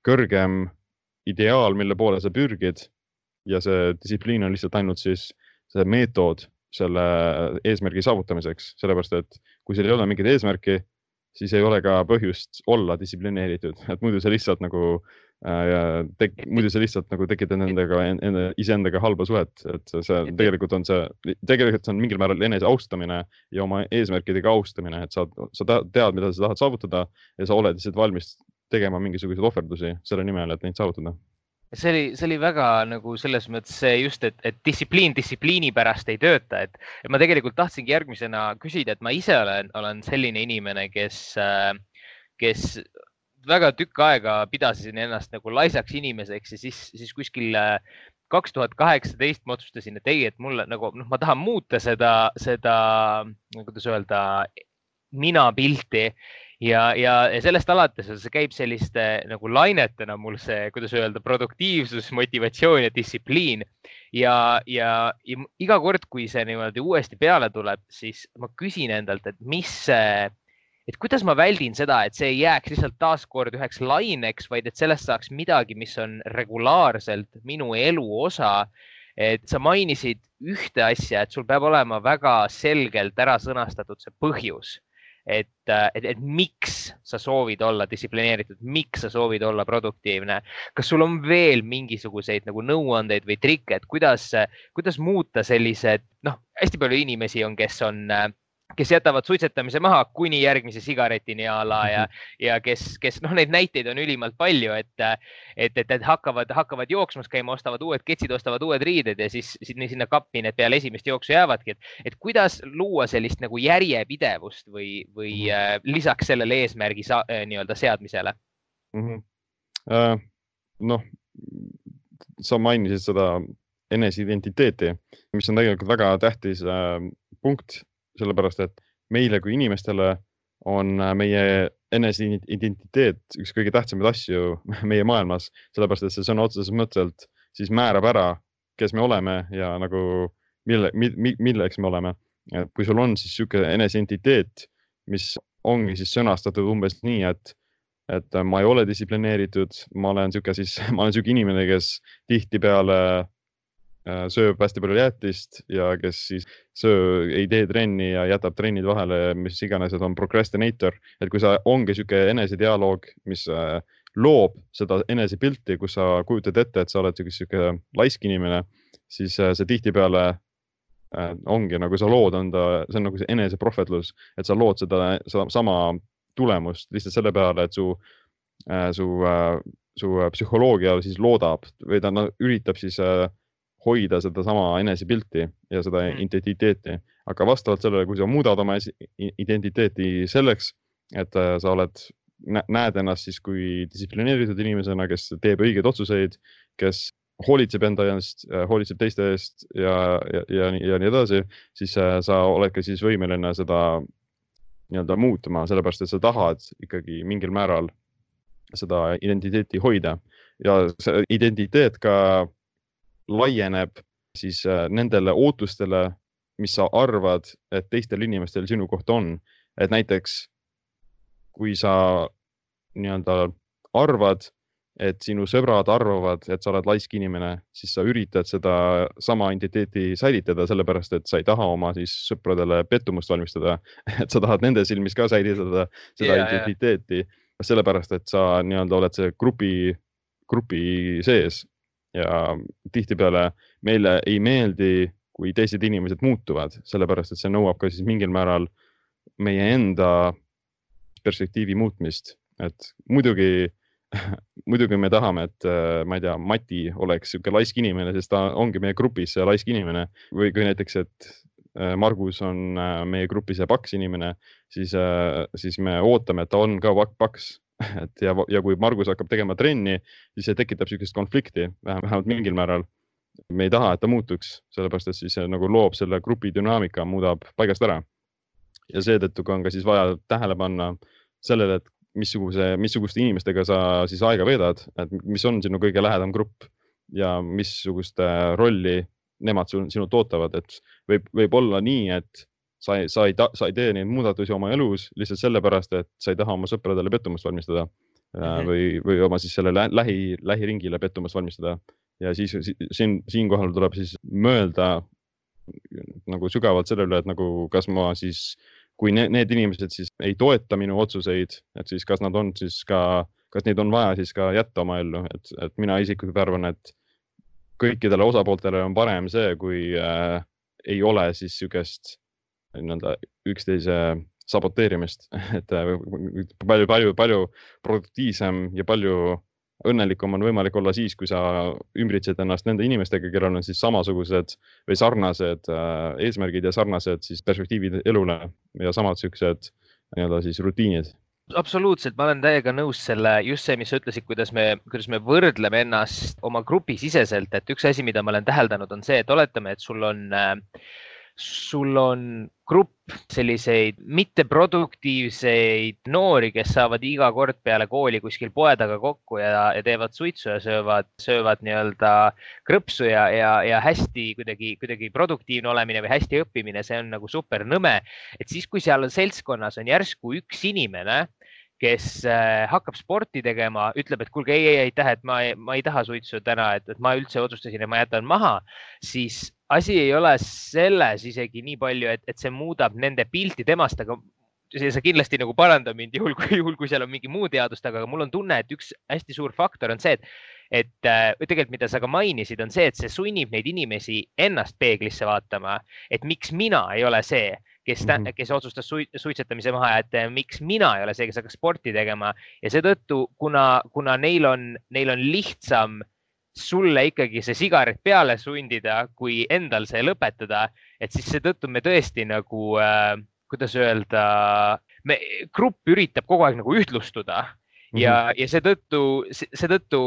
kõrgem ideaal, mille poole sa pürgid ja see distsipliin on lihtsalt ainult siis see meetod, selle eesmärgi saavutamiseks, sellepärast et kui sul ei ole mingit eesmärki, siis ei ole ka põhjust olla distsiplineeritud, et muidu sa lihtsalt nagu äh, tek-, muidu sa lihtsalt nagu tekitad nendega enda, iseendaga halba suhet, et see tegelikult on see, tegelikult see on mingil määral enese austamine ja oma eesmärkidega austamine, et sa, sa tead, mida sa tahad saavutada ja sa oled lihtsalt valmis tegema mingisuguseid ohverdusi selle nimel, et neid saavutada see oli, see oli väga nagu selles mõttes just, et, et distsipliin distsipliini pärast ei tööta, et, et ma tegelikult tahtsingi järgmisena küsida, et ma ise olen, olen selline inimene, kes, kes väga tükk aega pidasin ennast nagu laisaks inimeseks ja siis, siis kuskil kaks tuhat kaheksateist ma otsustasin, et ei, et mulle nagu noh, ma tahan muuta seda, seda, kuidas öelda, ninapilti ja, ja sellest alates see käib selliste nagu lainetena mul see, kuidas öelda, produktiivsus, motivatsioon ja distsipliin. ja, ja, ja iga kord, kui see niimoodi uuesti peale tuleb, siis ma küsin endalt, et mis see et kuidas ma väldin seda, et see ei jääks lihtsalt taaskord üheks laineks, vaid et sellest saaks midagi, mis on regulaarselt minu elu osa. et sa mainisid ühte asja, et sul peab olema väga selgelt ära sõnastatud see põhjus et, et, et miks sa soovid olla distsiplineeritud, miks sa soovid olla produktiivne. kas sul on veel mingisuguseid nagu nõuandeid või trikke, et kuidas, kuidas muuta sellised, noh, hästi palju inimesi on, kes on äh, kes jätavad suitsetamise maha kuni järgmise sigaretini a la ja, mhm. ja kes, kes noh, neid näiteid on ülimalt palju, et, et, et, et hakkavad, hakkavad jooksmas käima, ostavad uued ketsid, ostavad uued riided ja siis sinna, sinna kappi need peale esimest jooksu jäävadki, et, et kuidas luua sellist nagu järjepidevust või, või -hmm. äh, lisaks sellele eesmärgi sa, äh, nii-öelda seadmisele mm? -hmm. Äh, noh, sa mainisid seda eneseidentiteeti, mis on tegelikult väga tähtis äh, punkt sellepärast et meile kui inimestele on äh, meie eneseidentiteet üks kõige tähtsamaid asju meie maailmas, sellepärast et see sõna otseses mõttes siis määrab ära, kes me oleme ja nagu mille, milleks me oleme. kui sul on siis niisugune eneseidentiteet, mis ongi siis sõnastatud umbes nii, et, et ma ei ole distsiplineeritud, ma olen niisugune siis, ma olen niisugune inimene, kes tihtipeale sööb hästi palju jäätist ja kes siis söö, ei tee trenni ja jätab trennid vahele, mis iganes, et on procrastinator. et kui sa ongi sihuke enesedialoog, mis äh, loob seda enesepilti, kus sa kujutad ette, et sa oled sihuke laisk inimene, siis äh, see tihtipeale ongi nagu sa lood enda, see on nagu see eneseprohvetlus, et sa lood seda sama tulemust lihtsalt selle peale, et su, su, su psühholoogia siis loodab või ta no, üritab siis äh, hoida sedasama enesepilti ja seda mm. identiteeti, aga vastavalt sellele, kui sa muudad oma identiteeti selleks, et äh, sa oled, näed ennast siis kui distsiplineeritud inimesena, kes teeb õigeid otsuseid, kes hoolitseb enda eest, äh, hoolitseb teiste eest ja, ja, ja, ja nii edasi, siis äh, sa oled ka siis võimeline seda nii-öelda muutma, sellepärast et sa tahad ikkagi mingil määral seda identiteeti hoida ja see identiteet ka laieneb siis äh, nendele ootustele, mis sa arvad, et teistel inimestel sinu kohta on. et näiteks kui sa nii-öelda arvad, et sinu sõbrad arvavad, et sa oled laisk inimene, siis sa üritad seda sama identiteeti säilitada, sellepärast et sa ei taha oma siis sõpradele pettumust valmistada. et sa tahad nende silmis ka säilitada seda yeah, identiteeti yeah., sellepärast et sa nii-öelda oled see grupi, grupi sees ja tihtipeale meile ei meeldi, kui teised inimesed muutuvad, sellepärast et see nõuab ka siis mingil määral meie enda perspektiivi muutmist, et muidugi muidugi me tahame, et ma ei tea, Mati oleks sihuke laisk inimene, sest ta ongi meie grupis laisk inimene. Või kui näiteks, et äh, Margus on äh, meie grupis see paks inimene, siis, äh, siis me ootame, et ta on ka paks et ja, ja kui Margus hakkab tegema trenni, siis see tekitab niisugust konflikti vähemalt mingil määral. me ei taha, et ta muutuks, sellepärast et siis nagu loob selle grupi dünaamika, muudab paigast ära. ja seetõttu on ka siis vaja tähele panna sellele, et missuguse, missuguste inimestega sa siis aega veedad, et mis on sinu kõige lähedam grupp ja missugust rolli nemad sinult ootavad, et võib, võib olla nii, et sa ei, sa ei, sa ei tee neid muudatusi oma elus lihtsalt sellepärast, et sa ei taha oma sõpradele pettumust valmistada mm -hmm. või, või oma siis selle lähi, lähiringile pettumust valmistada. ja siis siin, siinkohal tuleb siis mõelda nagu sügavalt selle üle, et nagu, kas ma siis, kui need, need inimesed siis ei toeta minu otsuseid, et siis kas nad on siis ka, kas neid on vaja siis ka jätta oma ellu, et, et mina isiklikult arvan, et kõikidele osapooltele on parem see, kui äh, ei ole siis niisugust nii-öelda üksteise saboteerimist, et äh, palju, palju, palju produktiivsem ja palju õnnelikum on võimalik olla siis, kui sa ümbritsed ennast nende inimestega, kellel on siis samasugused või sarnased äh, eesmärgid ja sarnased siis perspektiivid elule ja samad siuksed nii-öelda siis rutiinid. Absoluutselt, ma olen täiega nõus selle, just see, mis sa ütlesid, kuidas me, kuidas me võrdleme ennast oma grupisiseselt, et üks asi, mida ma olen täheldanud, on see, et oletame, et sul on äh, sul on grupp selliseid mitteproduktiivseid noori, kes saavad iga kord peale kooli kuskil poe taga kokku ja, ja teevad suitsu ja söövad, söövad nii-öelda krõpsu ja, ja, ja hästi kuidagi, kuidagi produktiivne olemine või hästi õppimine, see on nagu super nõme. et siis, kui seal seltskonnas on järsku üks inimene kes äh, hakkab sporti tegema, ütleb, et kuulge, ei, ei, aitäh, et ma, ma ei taha suitsu täna, et, et ma üldse otsustasin, et ma jätan maha, siis asi ei ole selles isegi nii palju, et, et see muudab nende pilti temast, aga sa kindlasti nagu paranda mind juhul, kui juhul, kui seal on mingi muu teadus taga, aga mul on tunne, et üks hästi suur faktor on see, et, et äh, tegelikult, mida sa ka mainisid, on see, et see sunnib neid inimesi ennast peeglisse vaatama, et miks mina ei ole see kes mm, -hmm. kes otsustas suitsetamise maha jätta ja miks mina ei ole see, kes hakkas sporti tegema ja seetõttu, kuna, kuna neil on, neil on lihtsam sulle ikkagi see sigaret peale sundida, kui endal see lõpetada, et siis seetõttu me tõesti nagu äh,, kuidas öelda, me, grupp üritab kogu aeg nagu ühtlustuda mm -hmm. ja, ja seetõttu, seetõttu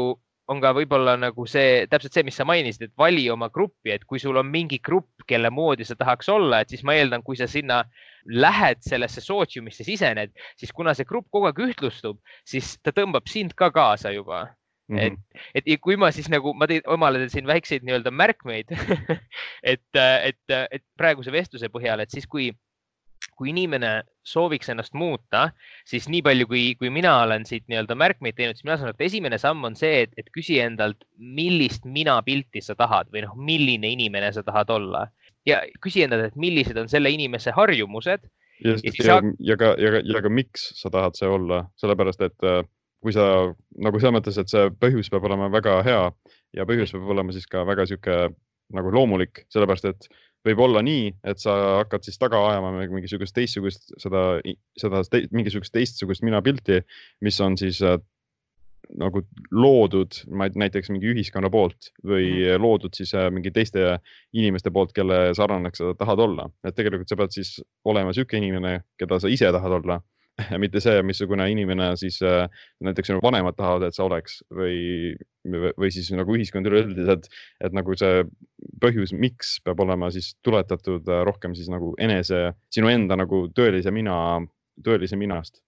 on ka võib-olla nagu see täpselt see, mis sa mainisid, et vali oma gruppi, et kui sul on mingi grupp, kelle moodi sa tahaks olla, et siis ma eeldan, kui sa sinna lähed sellesse sootsiumisse sisened, siis kuna see grupp kogu aeg ühtlustub, siis ta tõmbab sind ka kaasa juba Mm -hmm. et, et kui ma siis nagu, ma tõin omale siin väikseid nii-öelda märkmeid et, et, et praeguse vestluse põhjal, et siis kui kui inimene sooviks ennast muuta, siis nii palju, kui, kui mina olen siit nii-öelda märkmeid teinud, siis mina saan aru, et esimene samm on see, et, et küsi endalt, millist minapilti sa tahad või noh, milline inimene sa tahad olla ja küsi endalt, et millised on selle inimese harjumused. ja, ja, ja, ja ka, ja ka, ja ka miks sa tahad see olla, sellepärast et äh, kui sa nagu selles mõttes, et see põhjus peab olema väga hea ja põhjus peab olema siis ka väga sihuke nagu loomulik, sellepärast et võib olla nii, et sa hakkad siis taga ajama mingisugust teistsugust seda, seda te, mingisugust teistsugust minapilti, mis on siis äh, nagu loodud, näiteks mingi ühiskonna poolt või mm -hmm. loodud siis äh, mingi teiste inimeste poolt, kelle sarnaneks sa tahad olla. et tegelikult sa pead siis olema sihuke inimene, keda sa ise tahad olla mitte see, missugune inimene siis äh, näiteks sinu vanemad tahavad, et sa oleks või, või siis nagu ühiskond üleüldiselt, et nagu see põhjus, miks peab olema siis tuletatud äh, rohkem siis nagu enese, sinu enda nagu tõelise mina, tõelise minast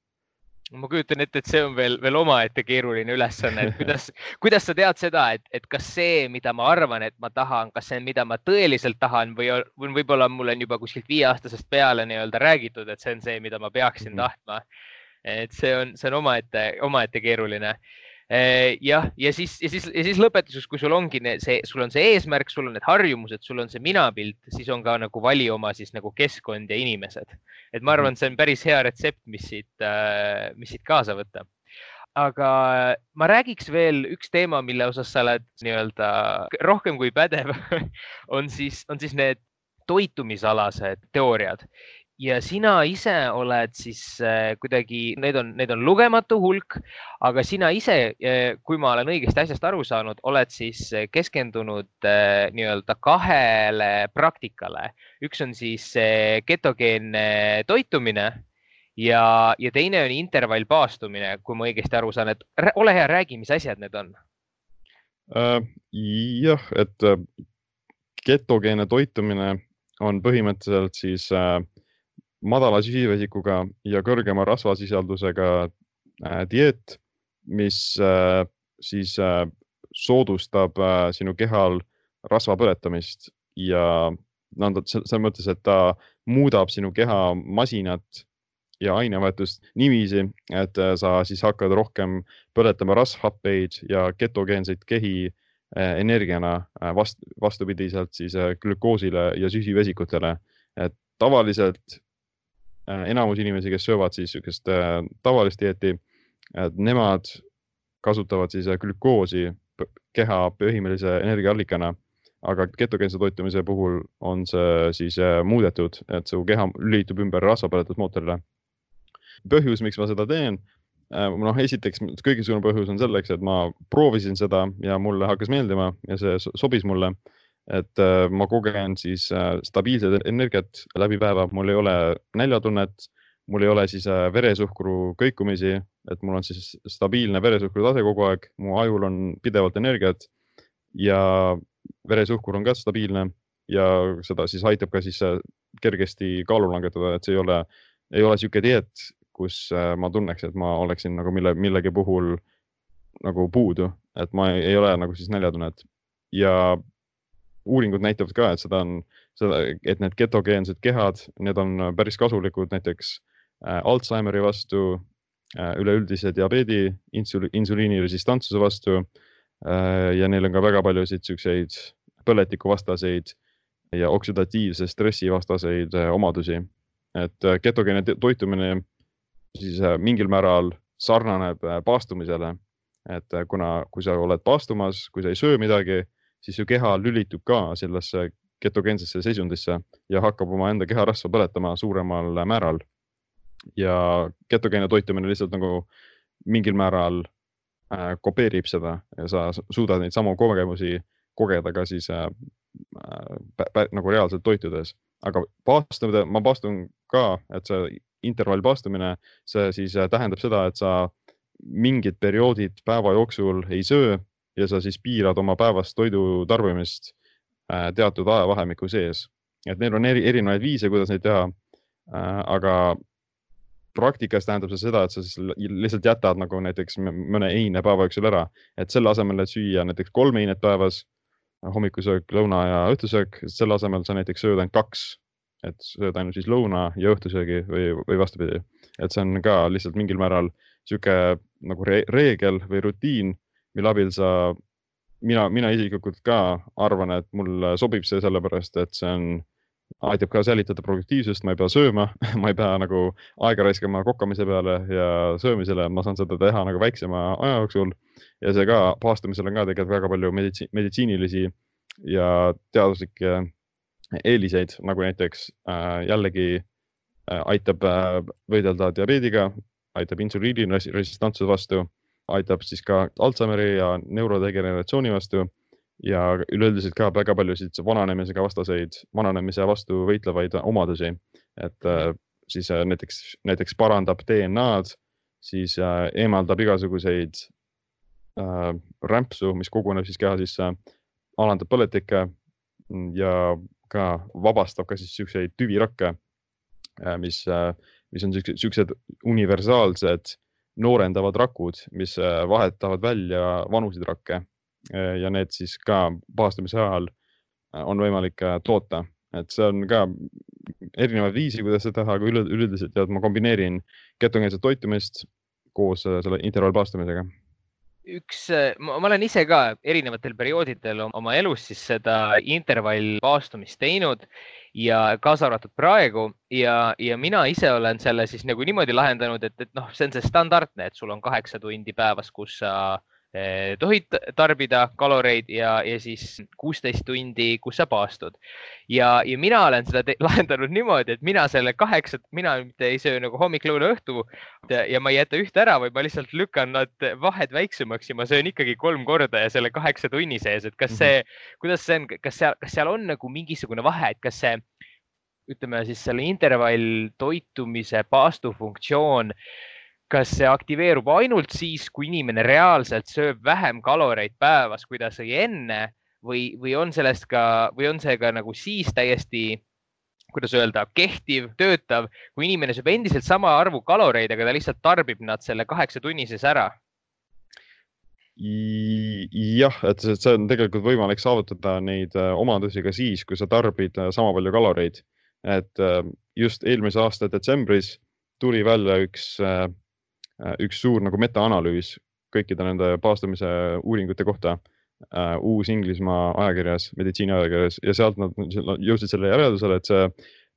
ma kujutan ette, et see on veel, veel omaette keeruline ülesanne, et kuidas, kuidas sa tead seda, et, et kas see, mida ma arvan, et ma tahan, kas see on, mida ma tõeliselt tahan või on võib-olla mul on juba kuskilt viieaastasest peale nii-öelda räägitud, et see on see, mida ma peaksin -hmm. tahtma. et see on, see on omaette, omaette keeruline jah, ja siis, ja siis, ja siis lõpetuseks, kui sul ongi see, sul on see eesmärk, sul on need harjumused, sul on see minapilt, siis on ka nagu vali oma siis nagu keskkond ja inimesed. et ma arvan, see on päris hea retsept, mis siit, äh, mis siit kaasa võtta. aga ma räägiks veel üks teema, mille osas sa oled nii-öelda rohkem kui pädev on siis, on siis need toitumisalased teooriad ja sina ise oled siis äh, kuidagi, need on, need on lugematu hulk, aga sina ise, äh, kui ma olen õigesti asjast aru saanud, oled siis äh, keskendunud nii-öelda kahele praktikale. üks on siis ketogeenne toitumine ja, ja teine on intervallpaastumine, kui ma õigesti aru saan, et ole hea, räägi, mis asjad need on uh,? jah, et ketogeenne toitumine on põhimõtteliselt siis äh, madala süsivesikuga ja kõrgema rasvasisaldusega äh, dieet, mis äh, siis äh, soodustab sinu kehal rasva põletamist ja no selles mõttes, et ta muudab sinu keha masinat ja ainevahetust niiviisi, et sa siis hakkad rohkem põletama rasvhappeid ja ketogeenseid kehi energiana vast, vastupidiselt siis glükoosile ja süsivesikutele. et tavaliselt enamus inimesi, kes söövad siis niisugust äh, tavalist dieeti, nemad kasutavad siis äh, glükoosi keha põhimõttelise energiaallikana, aga ketogeense toitumise puhul on see siis muudetud, et su keha lülitub ümber rasvapõletusmootorile. põhjus, miks ma seda teen, noh, esiteks kõige suurem põhjus on selleks, et ma proovisin seda ja mulle hakkas meeldima ja see sobis mulle et äh, ma kogen siis äh, stabiilset energiat läbi päeva, mul ei ole näljatunnet, mul ei ole siis äh, veresuhkru kõikumisi, et mul on siis stabiilne veresuhkru tase kogu aeg, mu ajul on pidevalt energiat ja veresuhkur on ka stabiilne ja seda siis aitab ka siis kergesti kaalu langetada, et see ei ole, ei ole niisugune dieet, kus ma tunneks, et ma oleksin nagu mille, millegi puhul nagu puudu, et ma ei, ole nagu siis näljatunnet. Ja uuringud näitavad ka, et seda on, seda, et need ketogeensed kehad, need on päris kasulikud näiteks äh, Alžeimeri vastu äh,, üleüldise diabeedi, insuli, insuliiniresistantsuse vastu äh, ja neil on ka väga paljusid siukseid põletikuvastaseid ja oksidatiivse stressi vastaseid äh, omadusi. et äh, ketogeene toitumine siis äh, mingil määral sarnaneb paastumisele, et kuna, kui sa oled paastumas, kui sa ei söö midagi siis su keha lülitub ka sellesse ketogeensesse seisundisse ja hakkab omaenda keharasva põletama suuremal määral. ja ketogeene toitumine lihtsalt nagu mingil määral äh, kopeerib seda ja sa suudad neid samu kogemusi kogeda ka siis äh, nagu reaalselt toitudes. aga paastumine, ma paastun ka, et see intervallpaastumine, see siis äh, tähendab seda, et sa mingid perioodid päeva jooksul ei söö ja sa siis piirad oma päevast toidu tarbimist äh, teatud ajavahemiku sees. et neil on eri, erinevaid viise, kuidas neid teha äh,. aga praktikas tähendab see seda, et sa siis lihtsalt jätad nagu näiteks mõne eine päeva jooksul ära, et selle asemel, et süüa näiteks kolm einet päevas, hommikusöök, lõuna ja õhtusöök, selle asemel sa näiteks sööd ainult kaks, et sööd ainult siis lõuna ja õhtusöögi või, või vastupidi. et see on ka lihtsalt mingil määral sihuke nagu re reegel või rutiin mille abil sa, mina, mina isiklikult ka arvan, et mulle sobib see sellepärast, et see on, aitab ka säilitada produktiivsust, ma ei pea sööma ma ei pea nagu aega raiskama kokkamise peale ja söömisele, ma saan seda teha nagu väiksema aja jooksul. ja see ka, paastumisel on ka tegelikult väga palju meditsi-, meditsiinilisi ja teaduslikke eeliseid, nagu näiteks äh, jällegi äh, aitab äh, võidelda diabeediga, aitab insuliini resistantsuse vastu aitab siis ka Alžeimeri ja neurodegeneratsiooni vastu ja üleüldiselt ka väga paljusid vananemisega vastaseid, vananemise vastu võitlevaid omadusi. et äh, siis äh, näiteks, näiteks parandab DNA-d, siis äh, eemaldab igasuguseid äh, rämpsu, mis koguneb siis keha sisse, alandab põletikke ja ka vabastab ka siis siukseid tüvirakke, mis, mis on siuksed universaalsed noorendavad rakud, mis äh, vahetavad välja vanuseid rakke äh, ja need siis ka paastumise ajal äh, on võimalik toota, et see on ka erinevaid viisi, kuidas seda teha, aga üleüldiselt jah, ma kombineerin ketogeenset toitumist koos selle intervallpaastumisega üks, ma olen ise ka erinevatel perioodidel oma elus siis seda intervallpaastumist teinud ja kaasa arvatud praegu ja, ja mina ise olen selle siis nagu niimoodi lahendanud, et, et noh, see on see standardne, et sul on kaheksa tundi päevas, kus sa Eh, tohid tarbida kaloreid ja, ja siis kuusteist tundi, kus sa paastud. ja, ja mina olen seda lahendanud niimoodi, et mina selle kaheksa, mina mitte ei söö nagu hommik, lõuna, õhtu ja ma ei jäta ühte ära, vaid ma lihtsalt lükkan nad vahed väiksemaks ja ma söön ikkagi kolm korda ja selle kaheksa tunni sees, et kas mhm. see, kuidas see on, kas seal, kas seal on nagu mingisugune vahe, et kas see ütleme siis selle intervall toitumise paastufunktsioon äh, kas see aktiveerub ainult siis, kui inimene reaalselt sööb vähem kaloreid päevas, kui ta sõi enne või, või on sellest ka või on see ka nagu siis täiesti, kuidas öelda, kehtiv, töötav, kui inimene sööb endiselt sama arvu kaloreid, aga ta lihtsalt tarbib nad selle kaheksa tunni sees ära jah, et see on tegelikult võimalik saavutada neid äh, omadusi ka siis, kui sa tarbid äh, sama palju kaloreid. et äh, just eelmise aasta detsembris tuli välja üks Äh, üks suur nagu metaanalüüs kõikide nende paastumise uuringute kohta uh, Uus-Inglismaa ajakirjas, meditsiiniajakirjas ja sealt nad jõudsid selle järeldusele, et see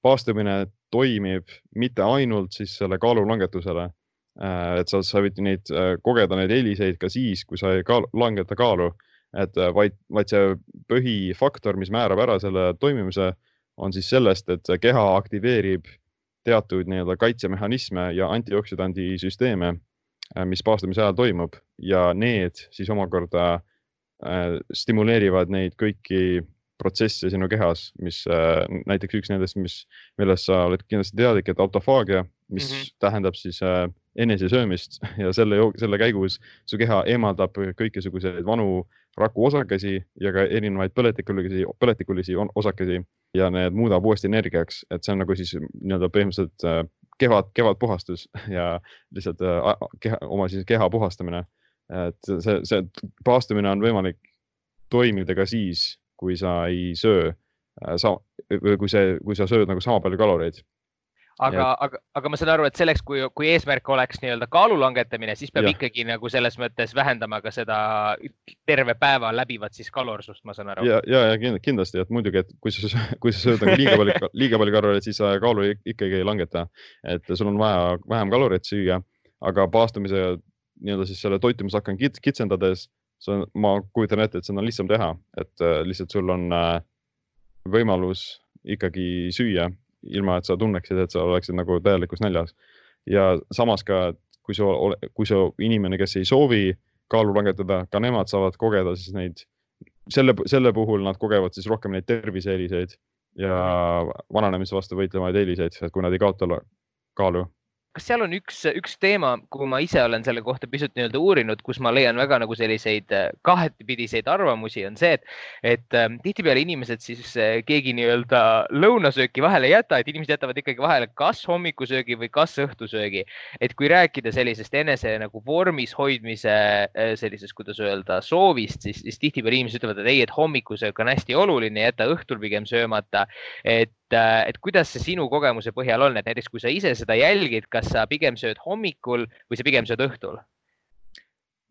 paastumine toimib mitte ainult siis selle kaalu langetusele uh,. et sa, sa võid neid uh, kogeda, neid eeliseid ka siis, kui sa ei kaal, langeta kaalu, et vaid, vaid see põhifaktor, mis määrab ära selle toimimise, on siis sellest, et keha aktiveerib teatud nii-öelda kaitsemehhanisme ja antioksüdandi süsteeme, äh, mis paastumise ajal toimub. Ja need siis omakorda äh, stimuleerivad neid kõiki protsesse sinu kehas, mis äh, näiteks üks nendest, mis, millest sa oled kindlasti teadlik, et autofaagia, mis mm -hmm. tähendab siis äh, enesesöömist ja selle, selle käigus su keha eemaldab kõikisuguseid vanu rakuosakesi ja ka erinevaid põletikulisi, põletikulisi osakesi ja need muudab uuesti energiaks, et see on nagu siis nii-öelda põhimõtteliselt äh, kevad, kevadpuhastus ja lihtsalt keha, oma siis keha puhastamine. et see, see taastumine on võimalik toimida ka siis, kui sa ei söö äh, sa, kui see, kui sa sööd nagu sama palju kaloreid aga, aga, aga ma saan aru, et selleks, kui, kui eesmärk oleks nii-öelda kaalu langetamine, siis peab ja. ikkagi nagu selles mõttes vähendama ka seda terve päeva läbivat siis kalorsust, ma saan aru. ja, ja, ja kindlasti, et muidugi, et kui sa, kui sa sööd nagu liiga palju, liiga palju kaloreid, siis sa kaalu ikkagi ei langeta. et sul on vaja vähem kaloreid süüa, aga paastumise nii-öelda siis selle toitumisakna kitsendades, ma kujutan ette, et seda on lihtsam teha, et äh, lihtsalt sul on äh, võimalus ikkagi süüa ilma et sa tunneksid, et sa oleksid nagu täielikus näljas. ja samas ka, kui sa, kui sa inimene, kes ei soovi kaalu langetada, ka nemad saavad kogeda siis neid, selle, selle puhul nad kogevad siis rohkem neid terviseeeliseid ja vananemise vastu võitlevaid eeliseid, et kui nad ei kaota kaalu kas seal on üks, üks teema, kuhu ma ise olen selle kohta pisut nii-öelda uurinud, kus ma leian väga nagu selliseid äh, kahepidiseid arvamusi, on see, et, et äh, tihtipeale inimesed siis äh, keegi nii-öelda lõunasööki vahele ei jäta, et inimesed jätavad ikkagi vahele kas hommikusöögi või kas õhtusöögi. et kui rääkida sellisest enese nagu vormis hoidmise sellisest, kuidas öelda, soovist, siis, siis tihtipeale inimesed ütlevad, et ei, et hommikusöök on hästi oluline, jäta õhtul pigem söömata. et et kuidas see sinu kogemuse põhjal on, et näiteks kui sa ise seda jälgid, kas sa pigem sööd hommikul või sa pigem sööd õhtul?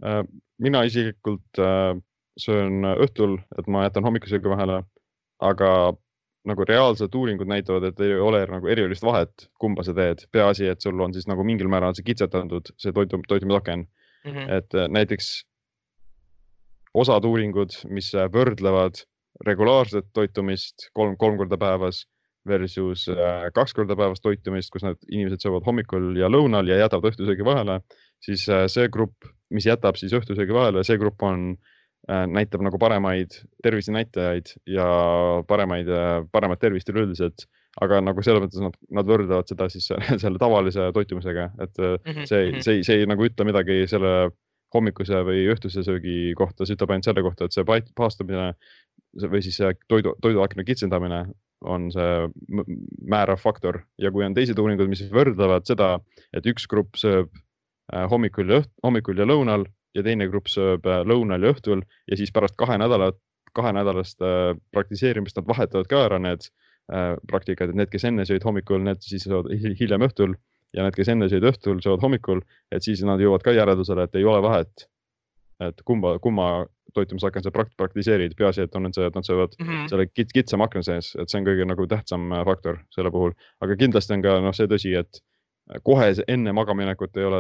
Äh, mina isiklikult äh, söön õhtul, et ma jätan hommikusöögi vahele, aga nagu reaalsed uuringud näitavad, et ei ole nagu erilist vahet, kumba sa teed, peaasi, et sul on siis nagu mingil määral see kitsetatud, see toitum, toitumisaken mm. -hmm. et näiteks osad uuringud, mis võrdlevad regulaarset toitumist kolm, kolm korda päevas versus äh, kaks korda päevas toitumist, kus need inimesed söövad hommikul ja lõunal ja jätavad õhtusöögi vahele, siis äh, see grupp, mis jätab siis õhtusöögi vahele, see grupp on, äh, näitab nagu paremaid tervisenäitajaid ja paremaid, paremat tervist üleüldiselt. aga nagu selles mõttes nad, nad võrdlevad seda siis selle tavalise toitumisega, et mm -hmm. see, mhm. see, see ei nagu ütle midagi selle hommikuse või õhtuse söögi kohta, see ütleb ainult selle kohta, et see paastumine või siis toidu, toiduakna kitsendamine on see määrav faktor. Ja kui on teised uuringud, mis võrdlevad seda, et üks grupp sööb äh, hommikul ja õht-, hommikul ja lõunal ja teine grupp sööb äh, lõunal ja õhtul ja siis pärast kahe nädalat, kahenädalast äh, praktiseerimist nad vahetavad ka ära need praktikad, et need, kes enne sõid hommikul, need siis söövad hiljem õhtul ja need, kes enne sõid õhtul, söövad hommikul, et siis nad jõuavad ka järeldusele, et ei ole vahet, et kumba, kumma toitumisakna sa prakt-, praktiseerid, peaasi, et on see, et nad söövad mm -hmm. selle kits, kitsama akna sees, et see on kõige nagu tähtsam äh, faktor selle puhul. aga kindlasti on ka noh, see tõsi, et kohe enne magamaminekut ei ole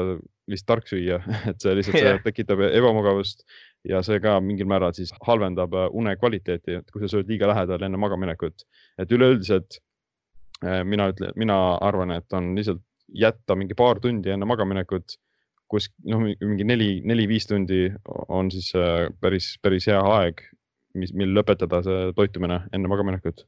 lihtsalt tark süüa et see lihtsalt yeah. tekitab ebamugavust ja see ka mingil määral siis halvendab äh, une kvaliteeti, et kui sa sööd liiga lähedal enne magaminekut. et üleüldiselt äh, mina ütlen, mina arvan, et on lihtsalt jätta mingi paar tundi enne magaminekut kus noh, mingi neli, neli-viis tundi on siis äh, päris, päris hea aeg, mis, mil lõpetada see toitumine enne magaminekut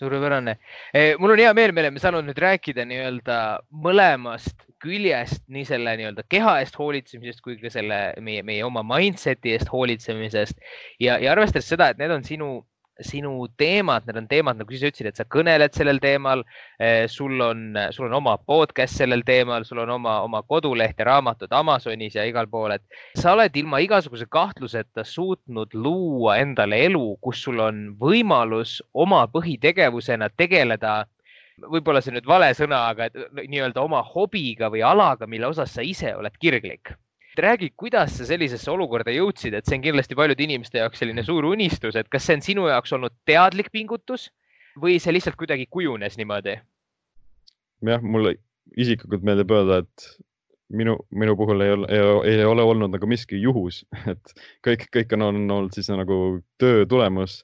suurepärane. Eh, mul on hea meel, me oleme saanud nüüd rääkida nii-öelda mõlemast küljest, nii selle nii-öelda keha eest hoolitsemisest kui ka selle meie, meie oma mindset'i eest hoolitsemisest ja, ja arvestades seda, et need on sinu sinu teemad, need on teemad, nagu sa ütlesid, et sa kõneled sellel teemal. Eh, sul on, sul on oma podcast sellel teemal, sul on oma, oma koduleht ja raamatud Amazonis ja igal pool, et sa oled ilma igasuguse kahtluseta suutnud luua endale elu, kus sul on võimalus oma põhitegevusena tegeleda võib-olla see nüüd vale sõna, aga nii-öelda oma hobiga või alaga, mille osas sa ise oled kirglik räägi, kuidas sa sellisesse olukorda jõudsid, et see on kindlasti paljude inimeste jaoks selline suur unistus, et kas see on sinu jaoks olnud teadlik pingutus või see lihtsalt kuidagi kujunes niimoodi? jah, mulle isiklikult meeldib öelda, et minu, minu puhul ei ole, ei ole olnud nagu miski juhus, et kõik, kõik on olnud siis nagu töö tulemus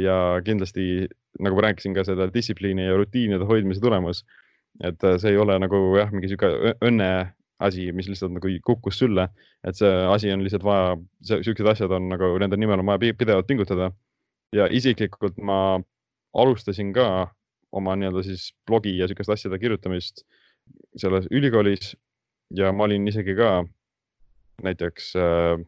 ja kindlasti nagu ma rääkisin ka seda distsipliini ja rutiinide hoidmise tulemus. et see ei ole nagu jah, mingi sihuke õnne asi, mis lihtsalt nagu kukkus sülle, et see asi on lihtsalt vaja, siuksed asjad on nagu nende nimel on vaja pidevalt pingutada. ja isiklikult ma alustasin ka oma nii-öelda siis blogi ja sihukeste asjade kirjutamist selles ülikoolis. Ja ma olin isegi ka näiteks äh,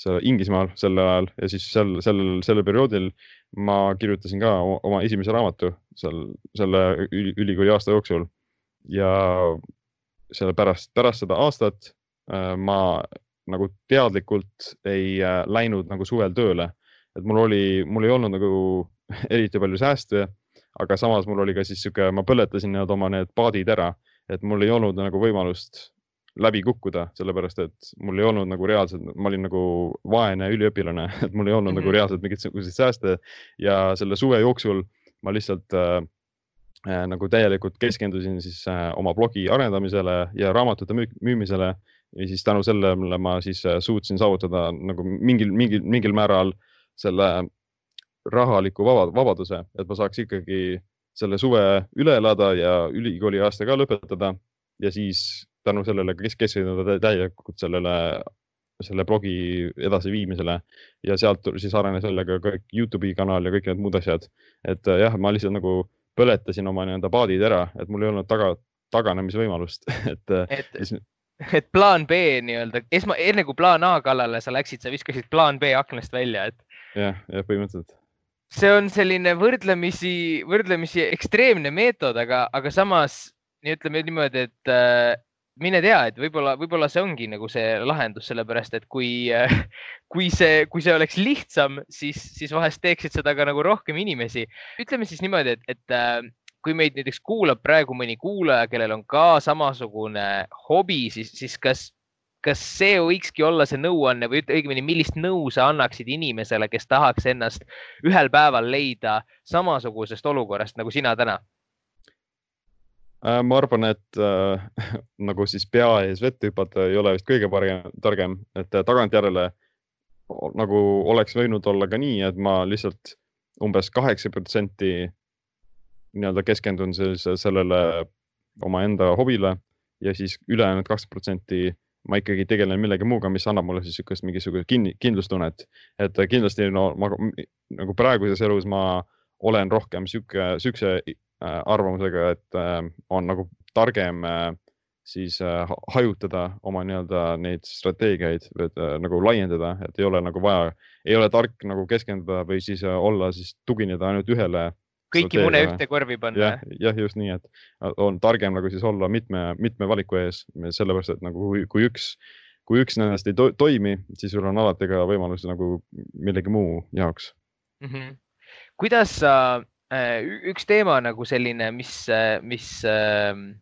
seal Inglismaal sel ajal ja siis sel, sellel, sellel perioodil ma kirjutasin ka oma esimese raamatu seal selle ülikooli aasta jooksul. Ja selle pärast, pärast seda aastat äh, ma nagu teadlikult ei äh, läinud nagu suvel tööle, et mul oli, mul ei olnud nagu eriti palju sääste, aga samas mul oli ka siis sihuke, ma põletasin nii-öelda oma need paadid ära, et mul ei olnud nagu võimalust läbi kukkuda, sellepärast et mul ei olnud nagu reaalselt, ma olin nagu vaene üliõpilane, et mul ei olnud mm -hmm. nagu mhm. reaalselt mingisuguseid sääste ja selle suve jooksul ma lihtsalt äh, nagu täielikult keskendusin siis äh, oma blogi arendamisele ja raamatute müü müümisele ja siis tänu sellele ma siis äh, suutsin saavutada nagu mingil, mingil, mingil määral selle rahaliku vaba, vabaduse, et ma saaks ikkagi selle suve üle elada ja ülikooli aasta ka lõpetada ja siis tänu sellele kes keskenduda täielikult sellele, selle blogi edasiviimisele ja sealt siis arenes jälle ka kõik Youtube'i kanal ja kõik need muud asjad. et äh, jah, ma lihtsalt nagu põletasin oma nii-öelda paadid ära, et mul ei olnud taga, taganemisvõimalust et, äh, et... Siis... et plaan B nii-öelda, esma, enne kui plaan A kallale sa läksid, sa viskasid plaan B aknast välja, et. jah, jah, põhimõtteliselt see on selline võrdlemisi, võrdlemisi ekstreemne meetod, aga, aga samas ütleme niimoodi, et äh, mine tea, et võib-olla, võib-olla see ongi nagu see lahendus, sellepärast et kui, kui see, kui see oleks lihtsam, siis, siis vahest teeksid seda ka nagu rohkem inimesi. ütleme siis niimoodi, et, et äh, kui meid näiteks kuulab praegu mõni kuulaja, kellel on ka samasugune hobi, siis, siis kas, kas see võikski olla see nõuanne või õigemini, millist nõu sa annaksid inimesele, kes tahaks ennast ühel päeval leida samasugusest olukorrast nagu sina täna? Äh, ma arvan, et äh, nagu siis pea ees vette hüpata ei ole vist kõige parem, targem, et äh, tagantjärele nagu oleks võinud olla ka nii, et ma lihtsalt umbes kaheksa protsenti nii-öelda keskendun siis sellele omaenda hobile ja siis ülejäänud kakskümmend protsenti ma ikkagi tegelen millegi muuga, mis annab mulle siis niisugust mingisugust kinni, kindlustunnet, et kindlasti no ma nagu praeguses elus ma olen rohkem sihuke, siukse arvamusega, et äh, on nagu targem äh, siis hajutada oma nii-öelda neid strateegiaid, nagu laiendada, et ei ole nagu vaja, ei ole tark nagu keskenduda või siis olla siis tugineda ainult ühele. kõiki mune ühte korvi panna. jah, jah, just nii, et on targem nagu siis olla mitme, mitme valiku ees, sellepärast et nagu kui, kui üks, kui üks nendest ei to toimi, siis sul on alati ka võimalus nagu millegi muu jaoks mm. -hmm. kuidas sa Äh, üks teema nagu selline, mis, äh, mis, ähm,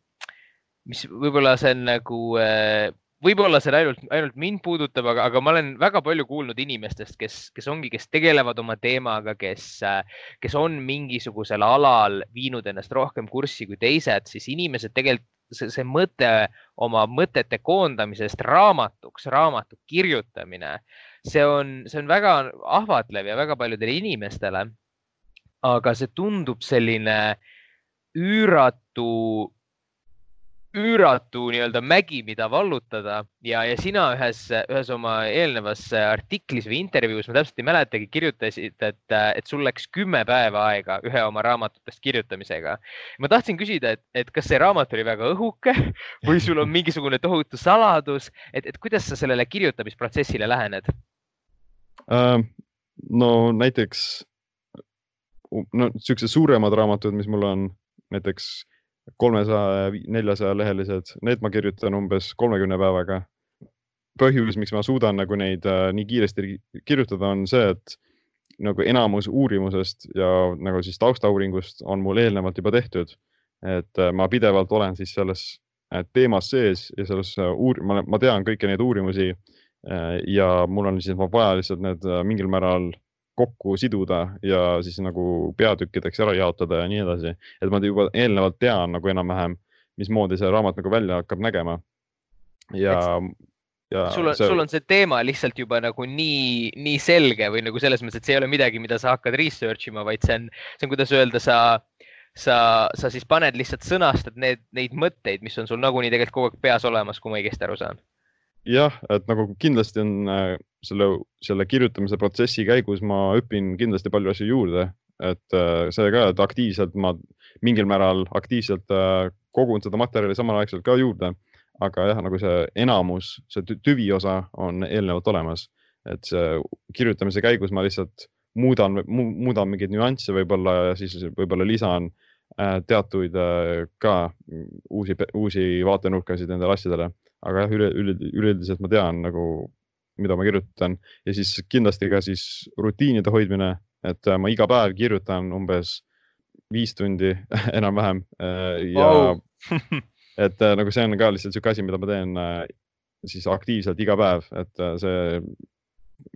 mis võib-olla see on nagu, äh, võib-olla see ainult, ainult mind puudutab, aga, aga ma olen väga palju kuulnud inimestest, kes, kes ongi, kes tegelevad oma teemaga, kes, kes on mingisugusel alal viinud ennast rohkem kurssi kui teised, siis inimesed tegelikult see, see mõte oma mõtete koondamisest raamatuks, raamatu kirjutamine, see on, see on väga ahvatlev ja väga paljudele inimestele aga see tundub selline üüratu, üüratu nii-öelda mägi, mida vallutada ja, ja sina ühes, ühes oma eelnevas artiklis või intervjuus, ma täpselt ei mäletagi, kirjutasid, et, et sul läks kümme päeva aega ühe oma raamatutest kirjutamisega. ma tahtsin küsida, et, et kas see raamat oli väga õhuke või sul on mingisugune tohutu saladus, et, et kuidas sa sellele kirjutamisprotsessile lähened uh,? no näiteks no siuksed suuremad raamatud, mis mul on näiteks kolmesaja, neljasaja lehelised, need ma kirjutan umbes kolmekümne päevaga. põhjus, miks ma suudan nagu neid äh, nii kiiresti kirjutada, on see, et nagu enamus uurimusest ja nagu siis taustauuringust on mul eelnevalt juba tehtud. et äh, ma pidevalt olen siis selles äh, teemas sees ja selles äh, uur-, ma tean kõiki neid uurimusi äh, ja mul on siis vaja lihtsalt need äh, mingil määral kokku siduda ja siis nagu peatükkideks ära jaotada ja nii edasi. et ma juba eelnevalt tean nagu enam-vähem, mismoodi see raamat nagu välja hakkab nägema. ja, ja. sul on see..., sul on see teema lihtsalt juba nagu nii, nii selge või nagu selles mõttes, et see ei ole midagi, mida sa hakkad research ima, vaid see on, see on, kuidas öelda, sa sa, sa siis paned lihtsalt sõnastad need, neid mõtteid, mis on sul nagunii tegelikult kogu aeg peas olemas, kui ma õigesti aru saan jah, et nagu kindlasti on äh, selle, selle kirjutamise protsessi käigus ma õpin kindlasti palju asju juurde, et äh, see ka, et aktiivselt ma mingil määral aktiivselt äh, kogun seda materjali samalaegselt ka juurde. aga jah, nagu see enamus, see tüvi osa on eelnevalt olemas, et see kirjutamise käigus ma lihtsalt muudan, muudan mingeid nüansse võib-olla ja siis võib-olla lisan teatuid ka uusi, uusi vaatenurkasid nendele asjadele aga jah, üle, üle, üleüldiselt ma tean nagu, mida ma kirjutan ja siis kindlasti ka siis rutiinide hoidmine, et äh, ma iga päev kirjutan umbes viis tundi enam-vähem äh, ja wow. et äh, nagu see on ka lihtsalt sihuke asi, mida ma teen siis aktiivselt iga päev, et see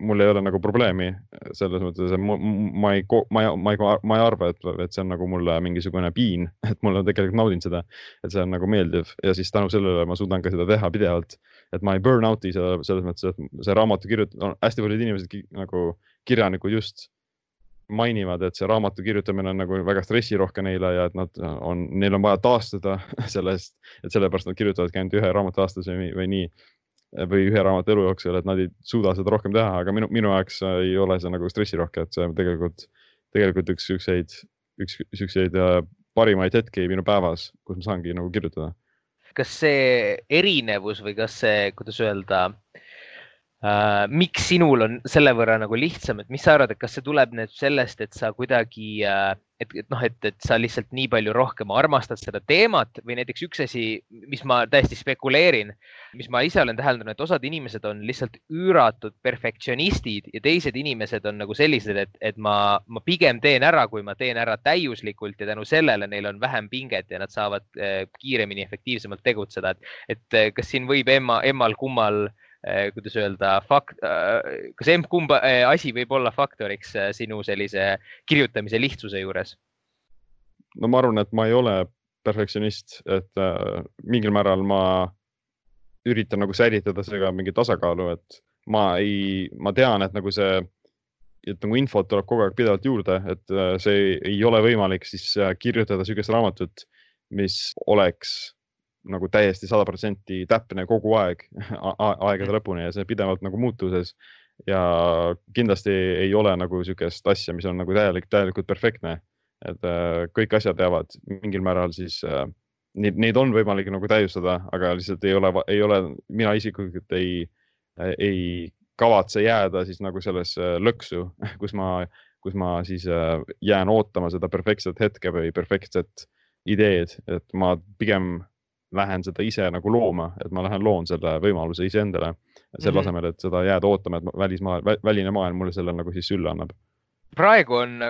mul ei ole nagu probleemi selles mõttes, et ma, ma ei, ma ei, ma ei, ma ei arva, et, et see on nagu mulle mingisugune piin, et mulle tegelikult naudin seda, et see on nagu meeldiv ja siis tänu sellele ma suudan ka seda teha pidevalt. et ma ei burn out'i seda selles mõttes, et see raamatu kirjutamine, hästi paljud inimesed nagu kirjanikud just mainivad, et see raamatu kirjutamine on nagu väga stressirohke neile ja et nad on, neil on vaja taastuda sellest, et sellepärast nad kirjutavadki ainult ühe raamatu aastas või, või nii või ühe raamatu elu jooksul, et nad ei suuda seda rohkem teha, aga minu, minu jaoks ei ole see nagu stressirohke, et see on tegelikult, tegelikult üks siukseid, üks siukseid äh, parimaid hetki minu päevas, kus ma saangi nagu kirjutada. kas see erinevus või kas see, kuidas öelda äh,, miks sinul on selle võrra nagu lihtsam, et mis sa arvad, et kas see tuleb nüüd sellest, et sa kuidagi äh, et, et noh, et, et sa lihtsalt nii palju rohkem armastad seda teemat või näiteks üks asi, mis ma täiesti spekuleerin, mis ma ise olen täheldanud, et osad inimesed on lihtsalt üüratud perfektsionistid ja teised inimesed on nagu sellised, et, et ma, ma pigem teen ära, kui ma teen ära täiuslikult ja tänu sellele neil on vähem pinget ja nad saavad eh, kiiremini, efektiivsemalt tegutseda, et, et eh, kas siin võib emma, emmal-kummal äh, kuidas öelda, fakt, eh, kas emb-kumba eh, asi võib olla faktoriks sinu sellise kirjutamise lihtsuse juures? no ma arvan, et ma ei ole perfektsionist, et äh, mingil määral ma üritan nagu säilitada seega mingi tasakaalu, et ma ei, ma tean, et nagu see, et nagu infot tuleb kogu aeg pidevalt juurde, et äh, see ei ole võimalik siis äh, kirjutada niisugust raamatut, mis oleks nagu täiesti sada protsenti täpne kogu aeg aegade lõpuni ja see pidevalt nagu muutuses. ja kindlasti ei ole nagu niisugust asja, mis on nagu täielik, täielikult perfektne. et äh, kõik asjad jäävad mingil määral siis äh,, neid, neid on võimalik nagu täiustada, aga lihtsalt ei ole, ei ole, mina isiklikult ei, ei kavatse jääda siis nagu sellesse lõksu, kus ma, kus ma siis äh, jään ootama seda perfektset hetke või perfektset ideed, et ma pigem lähen seda ise nagu looma, et ma lähen loon selle võimaluse iseendale selle mm -hmm. asemel, et seda jääda ootama, et välismaa, väline maailm mulle selle nagu siis sülle annab praegu on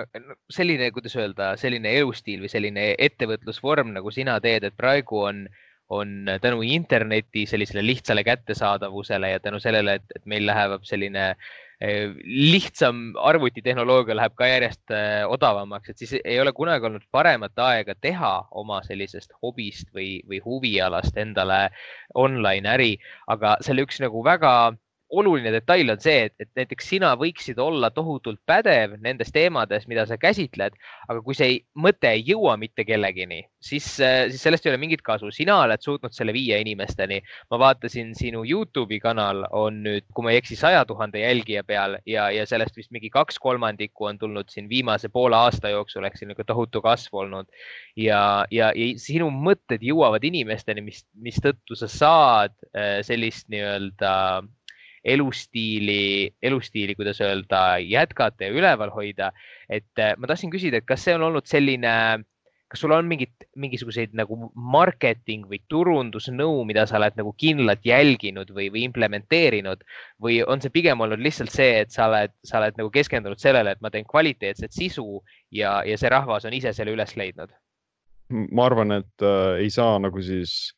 selline, kuidas öelda, selline elustiil või selline ettevõtlusvorm, nagu sina teed, et praegu on, on tänu interneti sellisele lihtsale kättesaadavusele ja tänu sellele, et, et meil läheb selline äh, lihtsam arvutitehnoloogia läheb ka järjest eh, odavamaks, et siis ei ole kunagi olnud paremat aega teha oma sellisest hobist või, või huvialast endale online äri, aga selle üks nagu väga oluline detail on see, et, et näiteks sina võiksid olla tohutult pädev nendes teemades, mida sa käsitled, aga kui see ei, mõte ei jõua mitte kellegini, siis, siis sellest ei ole mingit kasu. sina oled suutnud selle viia inimesteni. ma vaatasin, sinu Youtube'i kanal on nüüd, kui ma ei eksi, saja tuhande jälgija peal ja, ja sellest vist mingi kaks kolmandikku on tulnud siin viimase poole aasta jooksul ehk siin nagu tohutu kasv olnud. ja, ja, ja sinu mõtted jõuavad inimesteni, mis, mistõttu sa saad äh, sellist nii-öelda elustiili, elustiili, kuidas öelda, jätkata ja üleval hoida. et äh, ma tahtsin küsida, et kas see on olnud selline, kas sul on mingit, mingisuguseid nagu marketing või turundusnõu, mida sa oled nagu kindlalt jälginud või, või implementeerinud või on see pigem olnud lihtsalt see, et sa oled, sa oled nagu keskendunud sellele, et ma teen kvaliteetset sisu ja, ja see rahvas on ise selle üles leidnud? ma arvan, et äh, ei saa nagu siis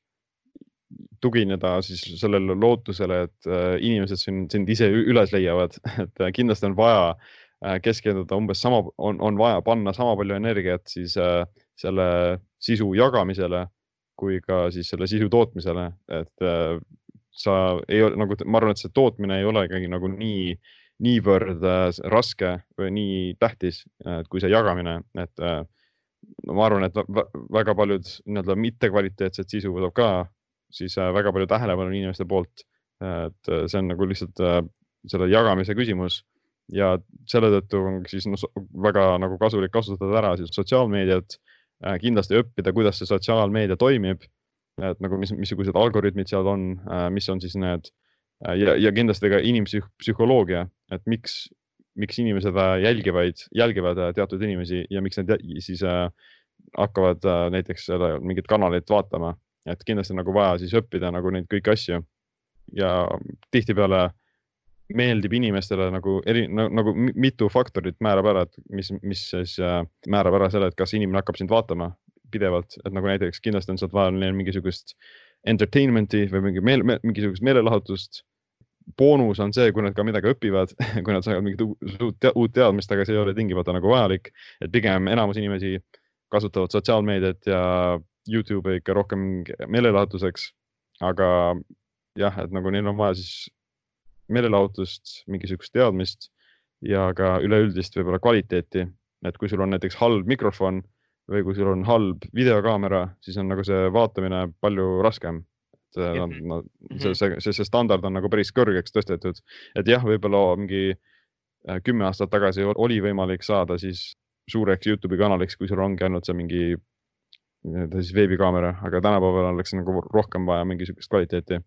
tugineda siis sellele lootusele, et äh, inimesed sind, sind ise üles leiavad, et äh, kindlasti on vaja äh, keskenduda umbes sama, on, on vaja panna sama palju energiat siis selle sisu jagamisele kui ka siis selle sisu tootmisele, et sa ei ole nagu, ma arvan, et see tootmine ei ole ikkagi nagu nii, niivõrd raske või nii tähtis, kui see jagamine, et no ma arvan, et väga paljud nii-öelda mittekvaliteetset sisu võtab ka siis äh, väga palju tähelepanu inimeste poolt. Et see on nagu lihtsalt äh, selle jagamise küsimus. Ja selle tõttu on siis no, väga nagu kasulik kasutada ära siis sotsiaalmeediat, äh, kindlasti õppida, kuidas see sotsiaalmeedia toimib. et nagu mis, missugused algoritmid seal on, mis on siis need. Ja, ja kindlasti ka inimpsühholoogia, et miks, miks inimesed jälgivad, jälgivad teatud inimesi ja miks nad siis äh, hakkavad äh, näiteks mingit kanalit vaatama, et kindlasti nagu vaja siis õppida nagu neid kõiki asju. ja tihtipeale meeldib inimestele nagu eri nagu mitu faktorit määrab ära, et mis, mis siis äh, määrab ära selle, et kas inimene hakkab sind vaatama pidevalt, et nagu näiteks kindlasti on sealt vaja neil mingisugust entertainment'i või mingi meel, me, mingisugust meelelahutust. boonus on see, kui nad ka midagi õpivad kui nad saavad mingit uut, uut teadmist, aga see ei ole tingimata nagu vajalik, et pigem enamus inimesi kasutavad sotsiaalmeediat ja Youtube'i ikka rohkem meelelahutuseks. aga jah, et nagu neil on vaja siis meelelahutust, mingisugust teadmist ja ka üleüldist võib-olla kvaliteeti, et kui sul on näiteks halb mikrofon või kui sul on halb videokaamera, siis on nagu see vaatamine palju raskem. et no, no, see, see, see, see standard on nagu päris kõrgeks tõstetud, et jah, võib-olla mingi äh, kümme aastat tagasi oli võimalik saada siis suureks Youtube'i kanaliks, kui sul ongi ainult see mingi nii-öelda siis veebikaamera, aga tänapäeval oleks nagu rohkem vaja mingisugust kvaliteeti.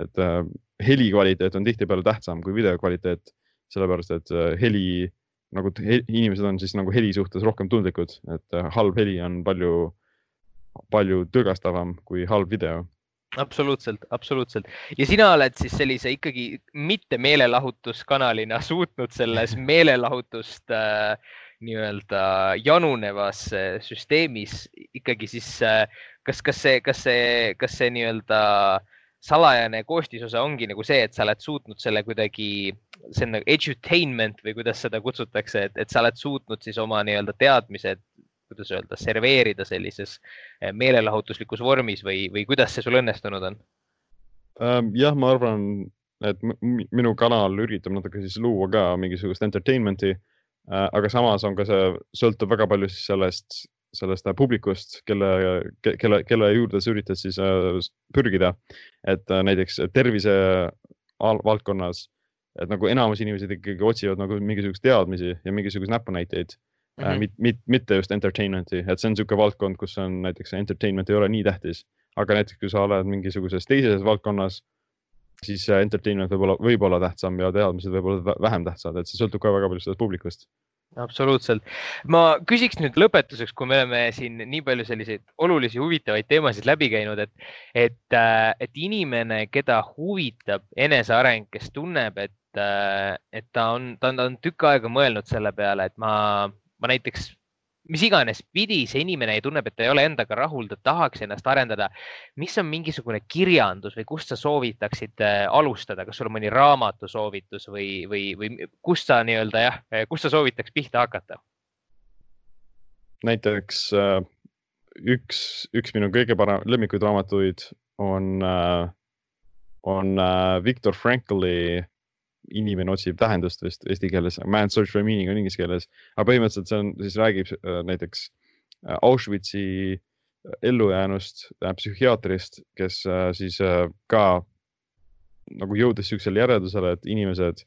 et äh, heli kvaliteet on tihtipeale tähtsam kui video kvaliteet, sellepärast et äh, heli nagu he, inimesed on siis nagu heli suhtes rohkem tundlikud, et äh, halb heli on palju, palju tõgastavam kui halb video. Absoluutselt, absoluutselt. Ja sina oled siis sellise ikkagi mitte meelelahutuskanalina suutnud selles meelelahutust äh, nii-öelda janunevas süsteemis ikkagi siis, äh, kas, kas see, kas see, kas see nii-öelda salajane koostisosa ongi nagu see, et sa oled suutnud selle kuidagi, see on nagu edutainment või kuidas seda kutsutakse, et, et sa oled suutnud siis oma nii-öelda teadmised, kuidas öelda, serveerida sellises äh, meelelahutuslikus vormis või, või kuidas see sul õnnestunud on? Ähm, jah, ma arvan, et minu kanal üritab natuke siis luua ka mingisugust entertainment'i Äh, aga samas on ka see, sõltub väga palju siis sellest, sellest äh, publikust, kelle, kelle, kelle juurde sa üritad siis äh, pürgida. et näiteks tervise valdkonnas, et nagu enamus inimesed ikkagi otsivad nagu mingisuguseid teadmisi ja mingisuguseid näpunäiteid mm. -hmm. Mit, mit, mitte just entertainment'i, et see on niisugune valdkond, kus on näiteks entertainment ei ole nii tähtis, aga näiteks kui sa oled mingisuguses teises valdkonnas siis entertainment võib olla, võib olla tähtsam ja teadmised võib olla vähem tähtsad, et see sõltub ka väga palju sellest publikust absoluutselt. ma küsiks nüüd lõpetuseks, kui me oleme siin nii palju selliseid olulisi, huvitavaid teemasid läbi käinud, et, et, äh, et inimene, keda huvitab eneseareng, kes tunneb, et, äh, et ta on, ta on, ta on tükk aega mõelnud selle peale, et ma, ma näiteks mis iganes pidi see inimene tunneb, et ta ei ole endaga rahul, ta tahaks ennast arendada. mis on mingisugune kirjandus või kust sa soovitaksid äh, alustada, kas sul on mõni raamatusoovitus või, või, või kust sa nii-öelda jah, äh, kust sa soovitaks pihta hakata? näiteks äh, üks, üks minu kõige parem lemmikuid raamatuid on, on Viktor Frankli inimene otsib tähendust vist eesti keeles, man search for meaning on inglise keeles, aga põhimõtteliselt see on, siis räägib äh, näiteks äh, Auschwitzi äh, ellujäänust äh,, psühhiaatrist, kes äh, siis äh, ka nagu jõudis siuksele järeldusele, et inimesed,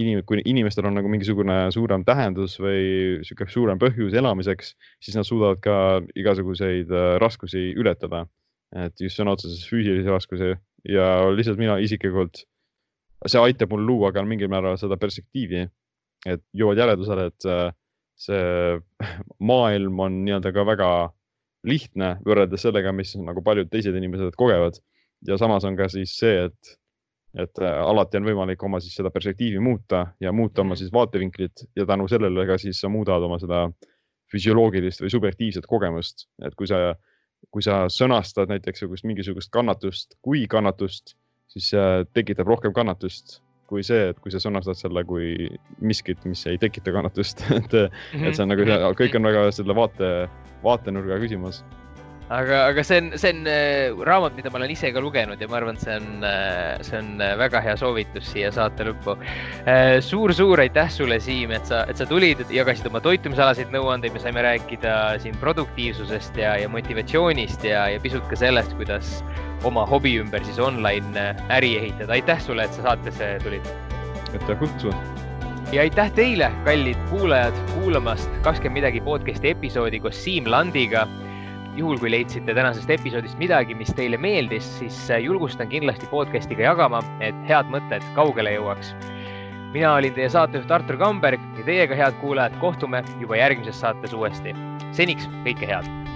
inim-, kui inimestel on nagu mingisugune suurem tähendus või sihuke suurem põhjus elamiseks, siis nad suudavad ka igasuguseid äh, raskusi ületada. et just sõna otseses füüsilisi raskusi ja lihtsalt mina isiklikult see aitab mul luua ka mingil määral seda perspektiivi, et jõuad järeldusele, et see maailm on nii-öelda ka väga lihtne võrreldes sellega, mis nagu paljud teised inimesed kogevad. ja samas on ka siis see, et, et äh, alati on võimalik oma siis seda perspektiivi muuta ja muuta oma mhm. siis vaatevinklit ja tänu sellele ka siis sa muudad oma seda füsioloogilist või subjektiivset kogemust, et kui sa, kui sa sõnastad näiteks mingisugust kannatust kui kannatust siis see tekitab rohkem kannatust kui see, et kui sa sõnastad selle kui miskit, mis ei tekita kannatust et mm, -hmm. et see on nagu, kõik on väga selle vaate, vaatenurga küsimus. Aga, aga see on, see on äh, raamat, mida ma olen ise ka lugenud ja ma arvan, et see on, äh, see on äh, väga hea soovitus siia saate lõppu suur,. suur-suur aitäh sulle, Siim, et sa, et sa tulid, jagasid oma toitumisalaseid nõuandeid, me saime rääkida siin produktiivsusest ja, ja motivatsioonist ja, ja pisut ka sellest, kuidas oma hobi ümber siis online äri ehitada. aitäh sulle, et sa saatesse tulid. aitäh kutsumast ja aitäh teile, kallid kuulajad, kuulamast kakskümmend midagi podcast'i episoodi koos Siim Landiga juhul, kui leidsite tänasest episoodist midagi, mis teile meeldis, siis äh, julgustan kindlasti podcast'iga jagama, et head mõtted kaugele jõuaks. mina olin teie saatejuht Artur Kamberg ja teiega, head kuulajad, kohtume juba järgmises saates uuesti. seniks kõike head